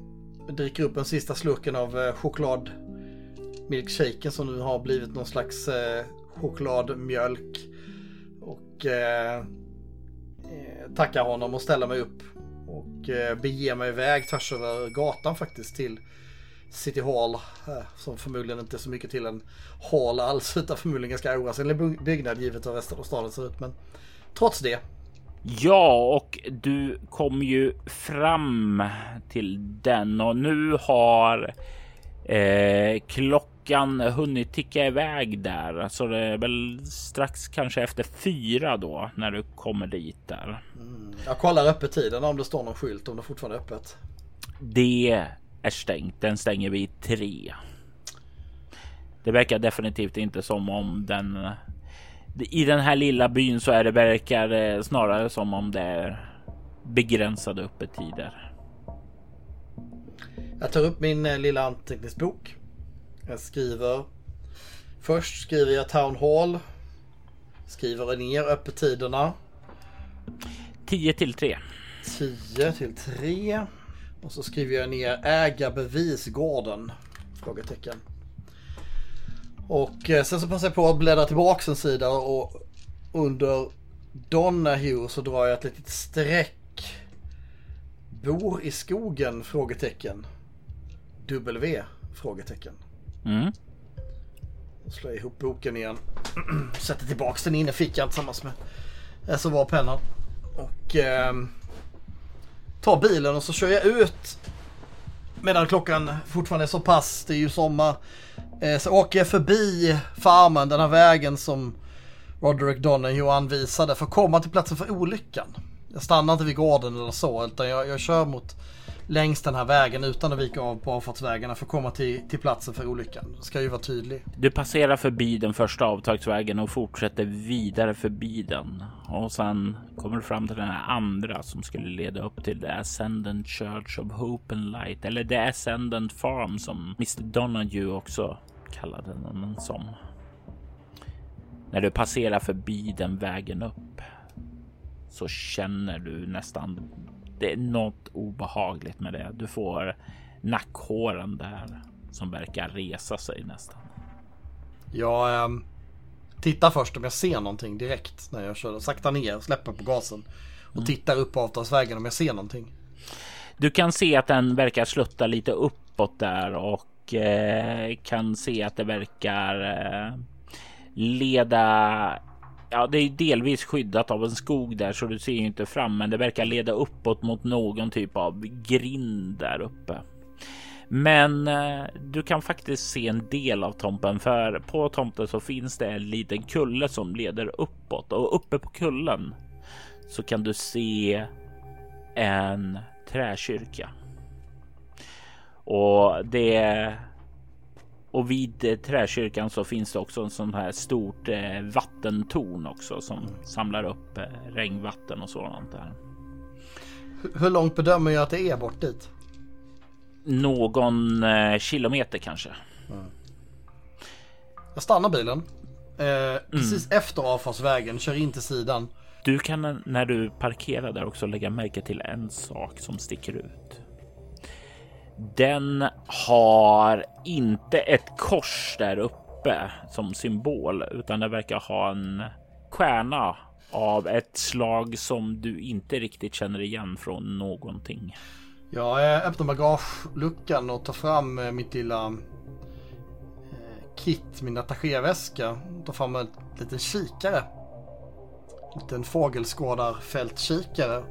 dricker upp den sista slurken av eh, som nu har blivit någon slags eh, chokladmjölk. Och eh, eh, tackar honom och ställer mig upp. Och eh, beger mig iväg tvärs över gatan faktiskt till City Hall. Eh, som förmodligen inte är så mycket till en hall alls utan förmodligen ganska oansenlig byggnad givet hur resten av staden ser ut. Men trots det Ja, och du kom ju fram till den och nu har eh, klockan hunnit ticka iväg där. Så det är väl strax kanske efter fyra då när du kommer dit där. Mm. Jag kollar öppettiden om det står någon skylt om det fortfarande är öppet. Det är stängt. Den stänger vid tre. Det verkar definitivt inte som om den i den här lilla byn så är det verkar snarare som om det är begränsade öppettider. Jag tar upp min eh, lilla anteckningsbok. Jag skriver. Först skriver jag Town Hall. Skriver ner öppettiderna. 10 till 3. 10 till 3. Och så skriver jag ner ägarbevisgården? Frågetecken. Och eh, sen så passar jag på att bläddra tillbaks en sida och under Donahue så drar jag ett litet streck. Bor i skogen? Frågetecken. W? Frågetecken. Mm. Slår ihop boken igen. Sätter tillbaks den in i fickan tillsammans med SOA-pennan. Och eh, tar bilen och så kör jag ut medan klockan fortfarande är så pass. Det är ju sommar. Eh, så åker jag förbi farmen, den här vägen som Roderick Donahue anvisade för att komma till platsen för olyckan. Jag stannar inte vid gården eller så utan jag, jag kör mot längs den här vägen utan att vika av på avfartsvägarna för att komma till, till platsen för olyckan. Ska ju vara tydlig. Du passerar förbi den första avtagsvägen och fortsätter vidare förbi den. Och sen kommer du fram till den här andra som skulle leda upp till The Ascendant Church of Hope and Light. Eller The Ascendant Farm som Mr Donahue också kallade den som. När du passerar förbi den vägen upp så känner du nästan det är något obehagligt med det. Du får nackhåren där som verkar resa sig nästan. Jag äh, tittar först om jag ser någonting direkt när jag kör sakta ner, släpper på gasen och mm. tittar upp på avtalsvägen om jag ser någonting. Du kan se att den verkar slutta lite uppåt där och eh, kan se att det verkar eh, leda Ja, det är delvis skyddat av en skog där så du ser ju inte fram, men det verkar leda uppåt mot någon typ av grind där uppe. Men eh, du kan faktiskt se en del av tomten för på tomten så finns det en liten kulle som leder uppåt och uppe på kullen så kan du se en träkyrka. Och det och vid eh, träkyrkan så finns det också en sån här stort eh, vattentorn också som samlar upp eh, regnvatten och sådant där. Hur långt bedömer jag att det är bort dit? Någon kilometer kanske. Mm. Jag stannar bilen. Eh, precis mm. efter avfartsvägen, kör in till sidan. Du kan när du parkerar där också lägga märke till en sak som sticker ut. Den har inte ett kors där uppe som symbol, utan den verkar ha en stjärna av ett slag som du inte riktigt känner igen från någonting. Jag eh, öppnar bagageluckan och tar fram eh, mitt lilla eh, kit, min attachéväska. Tar fram en liten kikare. En liten fågelskådarfältkikare.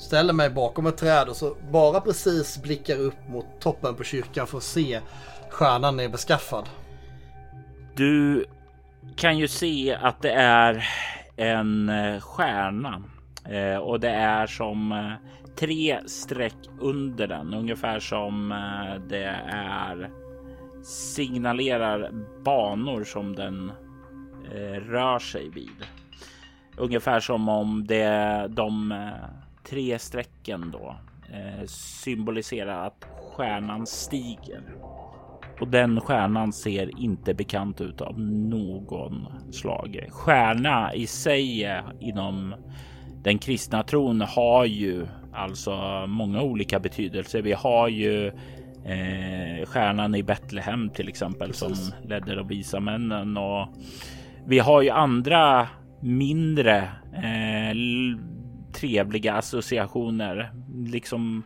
Ställer mig bakom ett träd och så bara precis blickar upp mot toppen på kyrkan för att se stjärnan är beskaffad. Du kan ju se att det är en eh, stjärna eh, och det är som eh, tre streck under den, ungefär som det är signalerar banor som den rör sig vid. Ungefär som om det de tre strecken då symboliserar att stjärnan stiger. Och den stjärnan ser inte bekant ut av någon slag. Stjärna i sig inom den kristna tron har ju alltså många olika betydelser. Vi har ju eh, stjärnan i Betlehem till exempel Precis. som ledde de visa männen och vi har ju andra mindre eh, trevliga associationer. Liksom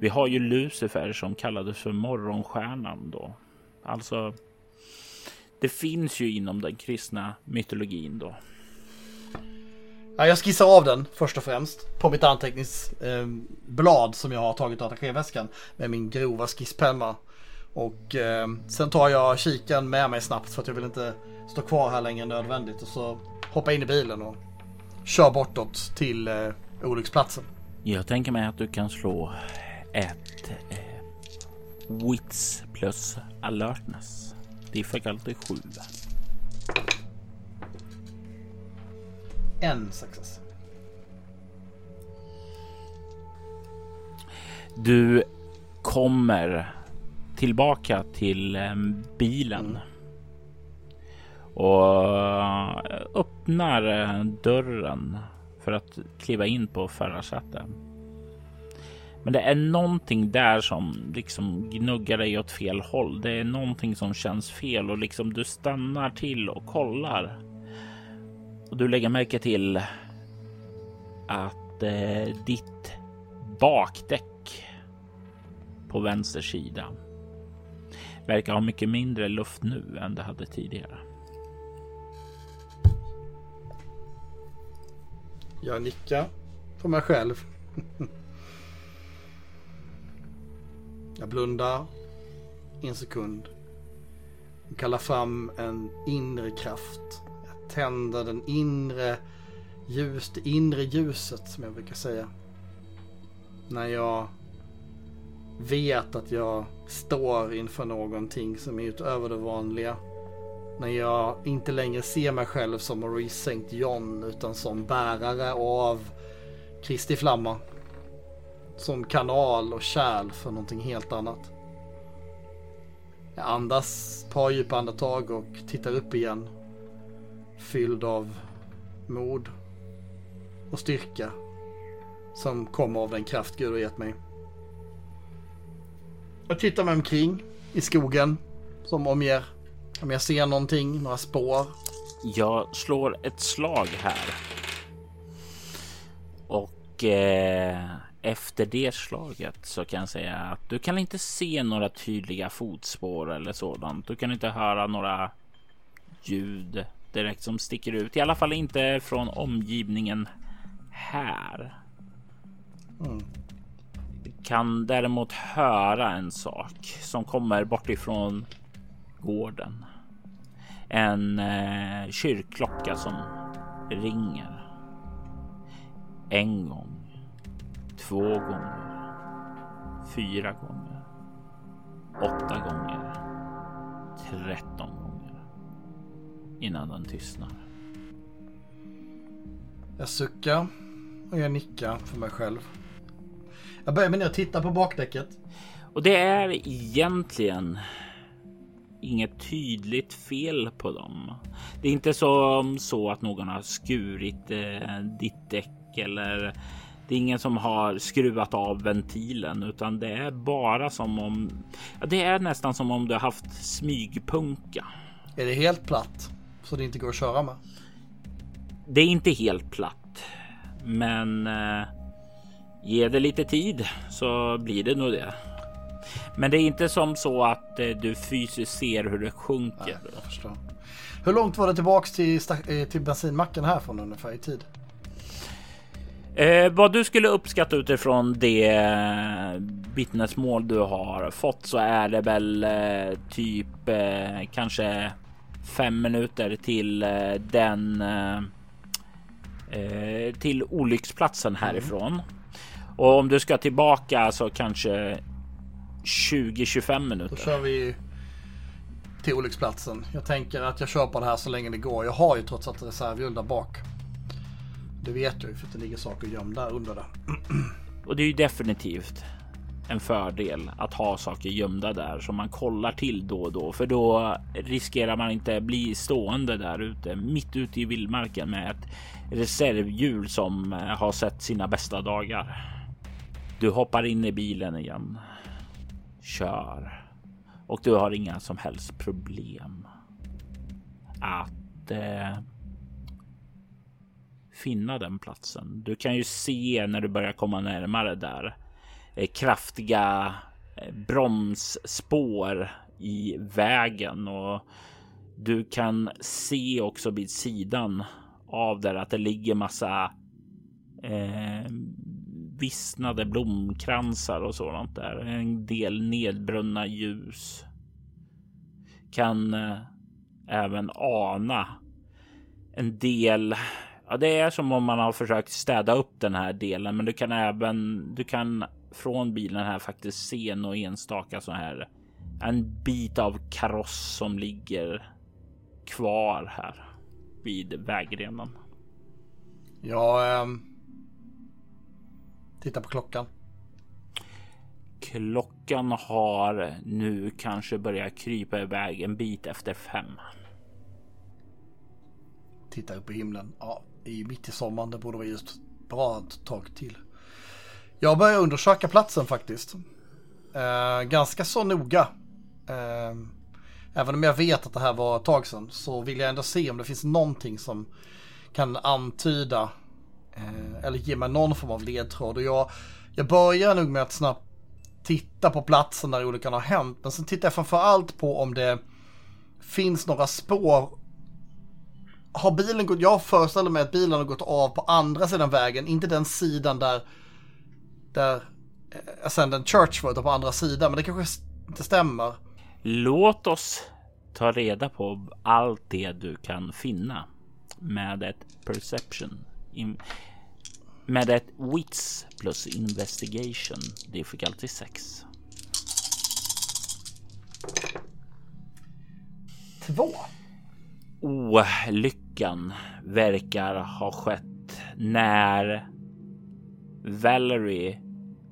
vi har ju Lucifer som kallades för morgonstjärnan då. Alltså, det finns ju inom den kristna mytologin då. Ja, jag skissar av den först och främst på mitt anteckningsblad eh, som jag har tagit ur attachéväskan med min grova skisspenna. Och eh, sen tar jag kikan med mig snabbt för att jag vill inte stå kvar här längre än nödvändigt och så hoppa in i bilen och kör bortåt till eh, olycksplatsen. Jag tänker mig att du kan slå ett eh, Wits plus alertness. Difficulty 7. En success. Du kommer tillbaka till eh, bilen. Mm. Och öppnar eh, dörren för att kliva in på förarsätet. Men det är någonting där som liksom gnuggar dig åt fel håll. Det är någonting som känns fel och liksom du stannar till och kollar. Och du lägger märke till att eh, ditt bakdäck på vänster sida verkar ha mycket mindre luft nu än det hade tidigare. Jag nickar på mig själv. Jag blundar en sekund. Jag kallar fram en inre kraft. Jag tänder den inre ljus, det inre ljuset som jag brukar säga. När jag vet att jag står inför någonting som är utöver det vanliga. När jag inte längre ser mig själv som Maurice St. John utan som bärare av Kristi flamma som kanal och kärl för någonting helt annat. Jag andas ett par djupa andetag och tittar upp igen. Fylld av mod och styrka som kommer av den kraft Gud har gett mig. Jag tittar mig omkring i skogen som omger. Om jag ser någonting, några spår. Jag slår ett slag här. Och eh, efter det slaget så kan jag säga att du kan inte se några tydliga fotspår eller sådant. Du kan inte höra några ljud direkt som sticker ut, i alla fall inte från omgivningen här. Mm. Du kan däremot höra en sak som kommer bortifrån gården. En eh, kyrkklocka som ringer. En gång Två gånger. Fyra gånger. Åtta gånger. Tretton gånger. Innan den tystnar. Jag suckar och jag nickar för mig själv. Jag börjar med att titta på bakdäcket. Och det är egentligen inget tydligt fel på dem. Det är inte som så att någon har skurit eh, ditt däck eller det är ingen som har skruvat av ventilen utan det är bara som om ja, det är nästan som om du har haft smygpunka Är det helt platt? Så det inte går att köra med? Det är inte helt platt, men eh, ge det lite tid så blir det nog det. Men det är inte som så att eh, du fysiskt ser hur det sjunker. Nej, jag förstår. Hur långt var det tillbaks till, eh, till bensinmacken härifrån ungefär i tid? Eh, vad du skulle uppskatta utifrån det eh, vittnesmål du har fått så är det väl eh, typ eh, kanske fem minuter till eh, den eh, eh, till olycksplatsen härifrån. Och om du ska tillbaka så kanske 20-25 Då minuter. kör vi till olycksplatsen. Jag tänker att jag kör på det här så länge det går. Jag har ju trots allt reservhjul där bak. Det vet jag ju för att det ligger saker gömda under det. Och det är ju definitivt en fördel att ha saker gömda där som man kollar till då och då, för då riskerar man inte bli stående där ute mitt ute i vildmarken med ett reservhjul som eh, har sett sina bästa dagar. Du hoppar in i bilen igen, kör och du har inga som helst problem att eh, finna den platsen. Du kan ju se när du börjar komma närmare där eh, kraftiga eh, bromsspår i vägen och du kan se också vid sidan av där att det ligger massa eh, vissnade blomkransar och sådant där. En del nedbrunna ljus. Kan eh, även ana en del Ja, det är som om man har försökt städa upp den här delen, men du kan även du kan från bilen här faktiskt se några enstaka så här. En bit av kaross som ligger kvar här vid vägrenen. Ja. Ehm, tittar på klockan. Klockan har nu kanske börjat krypa iväg en bit efter fem. Tittar upp i himlen. Ja, i mitt i sommaren. Det borde vara just bra ett tag till. Jag börjar undersöka platsen faktiskt. Eh, ganska så noga. Eh, även om jag vet att det här var ett tag sedan så vill jag ändå se om det finns någonting som kan antyda eh, eller ge mig någon form av ledtråd. Och jag, jag börjar nog med att snabbt titta på platsen där olyckan har hänt. Men sen tittar jag framför allt på om det finns några spår har bilen gått, jag föreställer mig att bilen har gått av på andra sidan vägen, inte den sidan där, där eh, Ascendant Church var, utan på andra sidan, men det kanske inte stämmer. Låt oss ta reda på allt det du kan finna med ett perception. In, med ett wits plus investigation difficulty 6. Två. Olyckan verkar ha skett när Valerie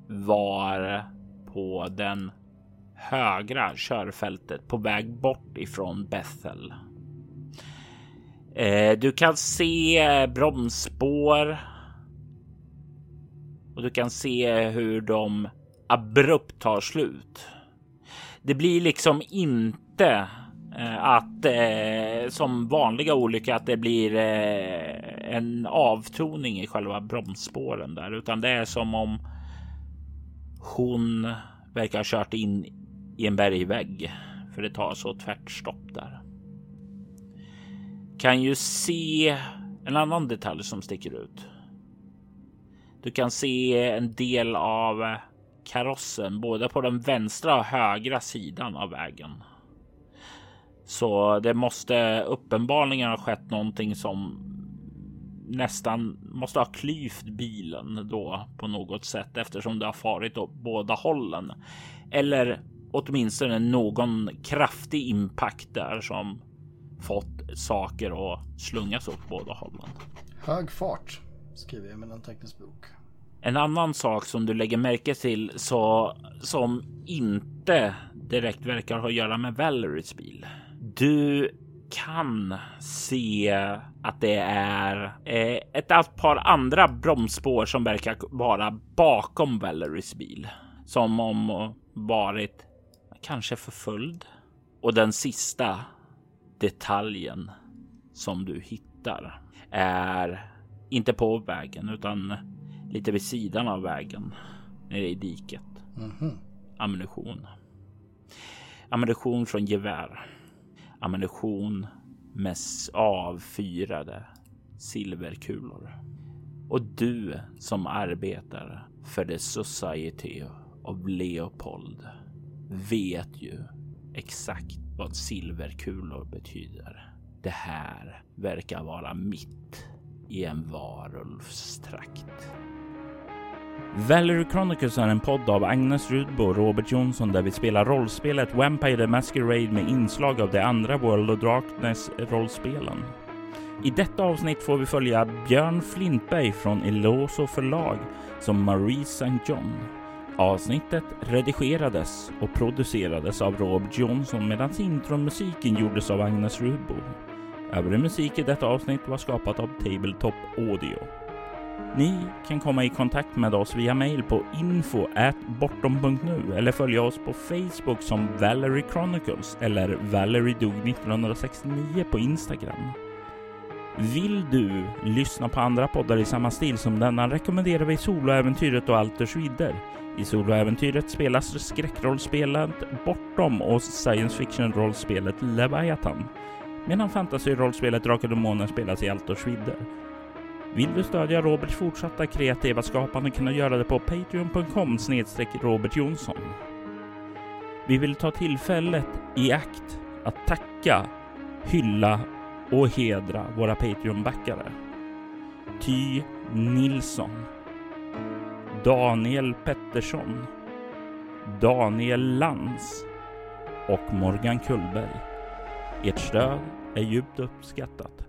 var på den högra körfältet på väg bort ifrån Bethel. Eh, du kan se eh, bromsspår. Och du kan se hur de abrupt tar slut. Det blir liksom inte eh, att eh, som vanliga olyckor att det blir eh, en avtoning i själva bromsspåren där, utan det är som om hon verkar ha kört in i en bergvägg för det tar så tvärtstopp där. Kan ju se en annan detalj som sticker ut. Du kan se en del av karossen både på den vänstra och högra sidan av vägen. Så det måste uppenbarligen ha skett någonting som nästan måste ha klyvt bilen då på något sätt eftersom det har farit åt båda hållen. Eller åtminstone någon kraftig impact där som fått saker att slungas åt båda hållen. Hög fart skriver jag i min anteckningsbok. En annan sak som du lägger märke till så som inte direkt verkar ha att göra med Valeries bil. Du kan se att det är eh, ett par andra bromsspår som verkar vara bakom Valeries bil. Som om varit kanske förföljd. Och den sista detaljen som du hittar är inte på vägen utan lite vid sidan av vägen nere i diket. Mm -hmm. Ammunition. Ammunition från gevär. Ammunition med avfyrade silverkulor. Och du som arbetar för The Society of Leopold vet ju exakt vad silverkulor betyder. Det här verkar vara mitt i en varulvstrakt. Valerie Chronicles är en podd av Agnes Rudbo och Robert Jonsson där vi spelar rollspelet Vampire the Masquerade med inslag av de andra World of Darkness rollspelen. I detta avsnitt får vi följa Björn Flintberg från Eloso förlag som Marie St. John. Avsnittet redigerades och producerades av Rob Johnson medan intromusiken gjordes av Agnes Rudbo. Övrig musik i detta avsnitt var skapat av Tabletop Audio. Ni kan komma i kontakt med oss via mail på info bortom.nu eller följa oss på Facebook som Valerie Chronicles eller Valerie dog 1969 på Instagram. Vill du lyssna på andra poddar i samma stil som denna rekommenderar vi Soloäventyret och Alters vidder. I Soloäventyret spelas skräckrollspelet Bortom och science fiction-rollspelet Leviathan medan fantasy-rollspelet Drakar och Demoner spelas i Alters vidder. Vill du stödja Roberts fortsatta kreativa skapande kan du göra det på patreon.com snedstreck Robert Jonsson. Vi vill ta tillfället i akt att tacka, hylla och hedra våra Patreon-backare. Ty Nilsson Daniel Pettersson Daniel Lantz och Morgan Kullberg. Ert stöd är djupt uppskattat.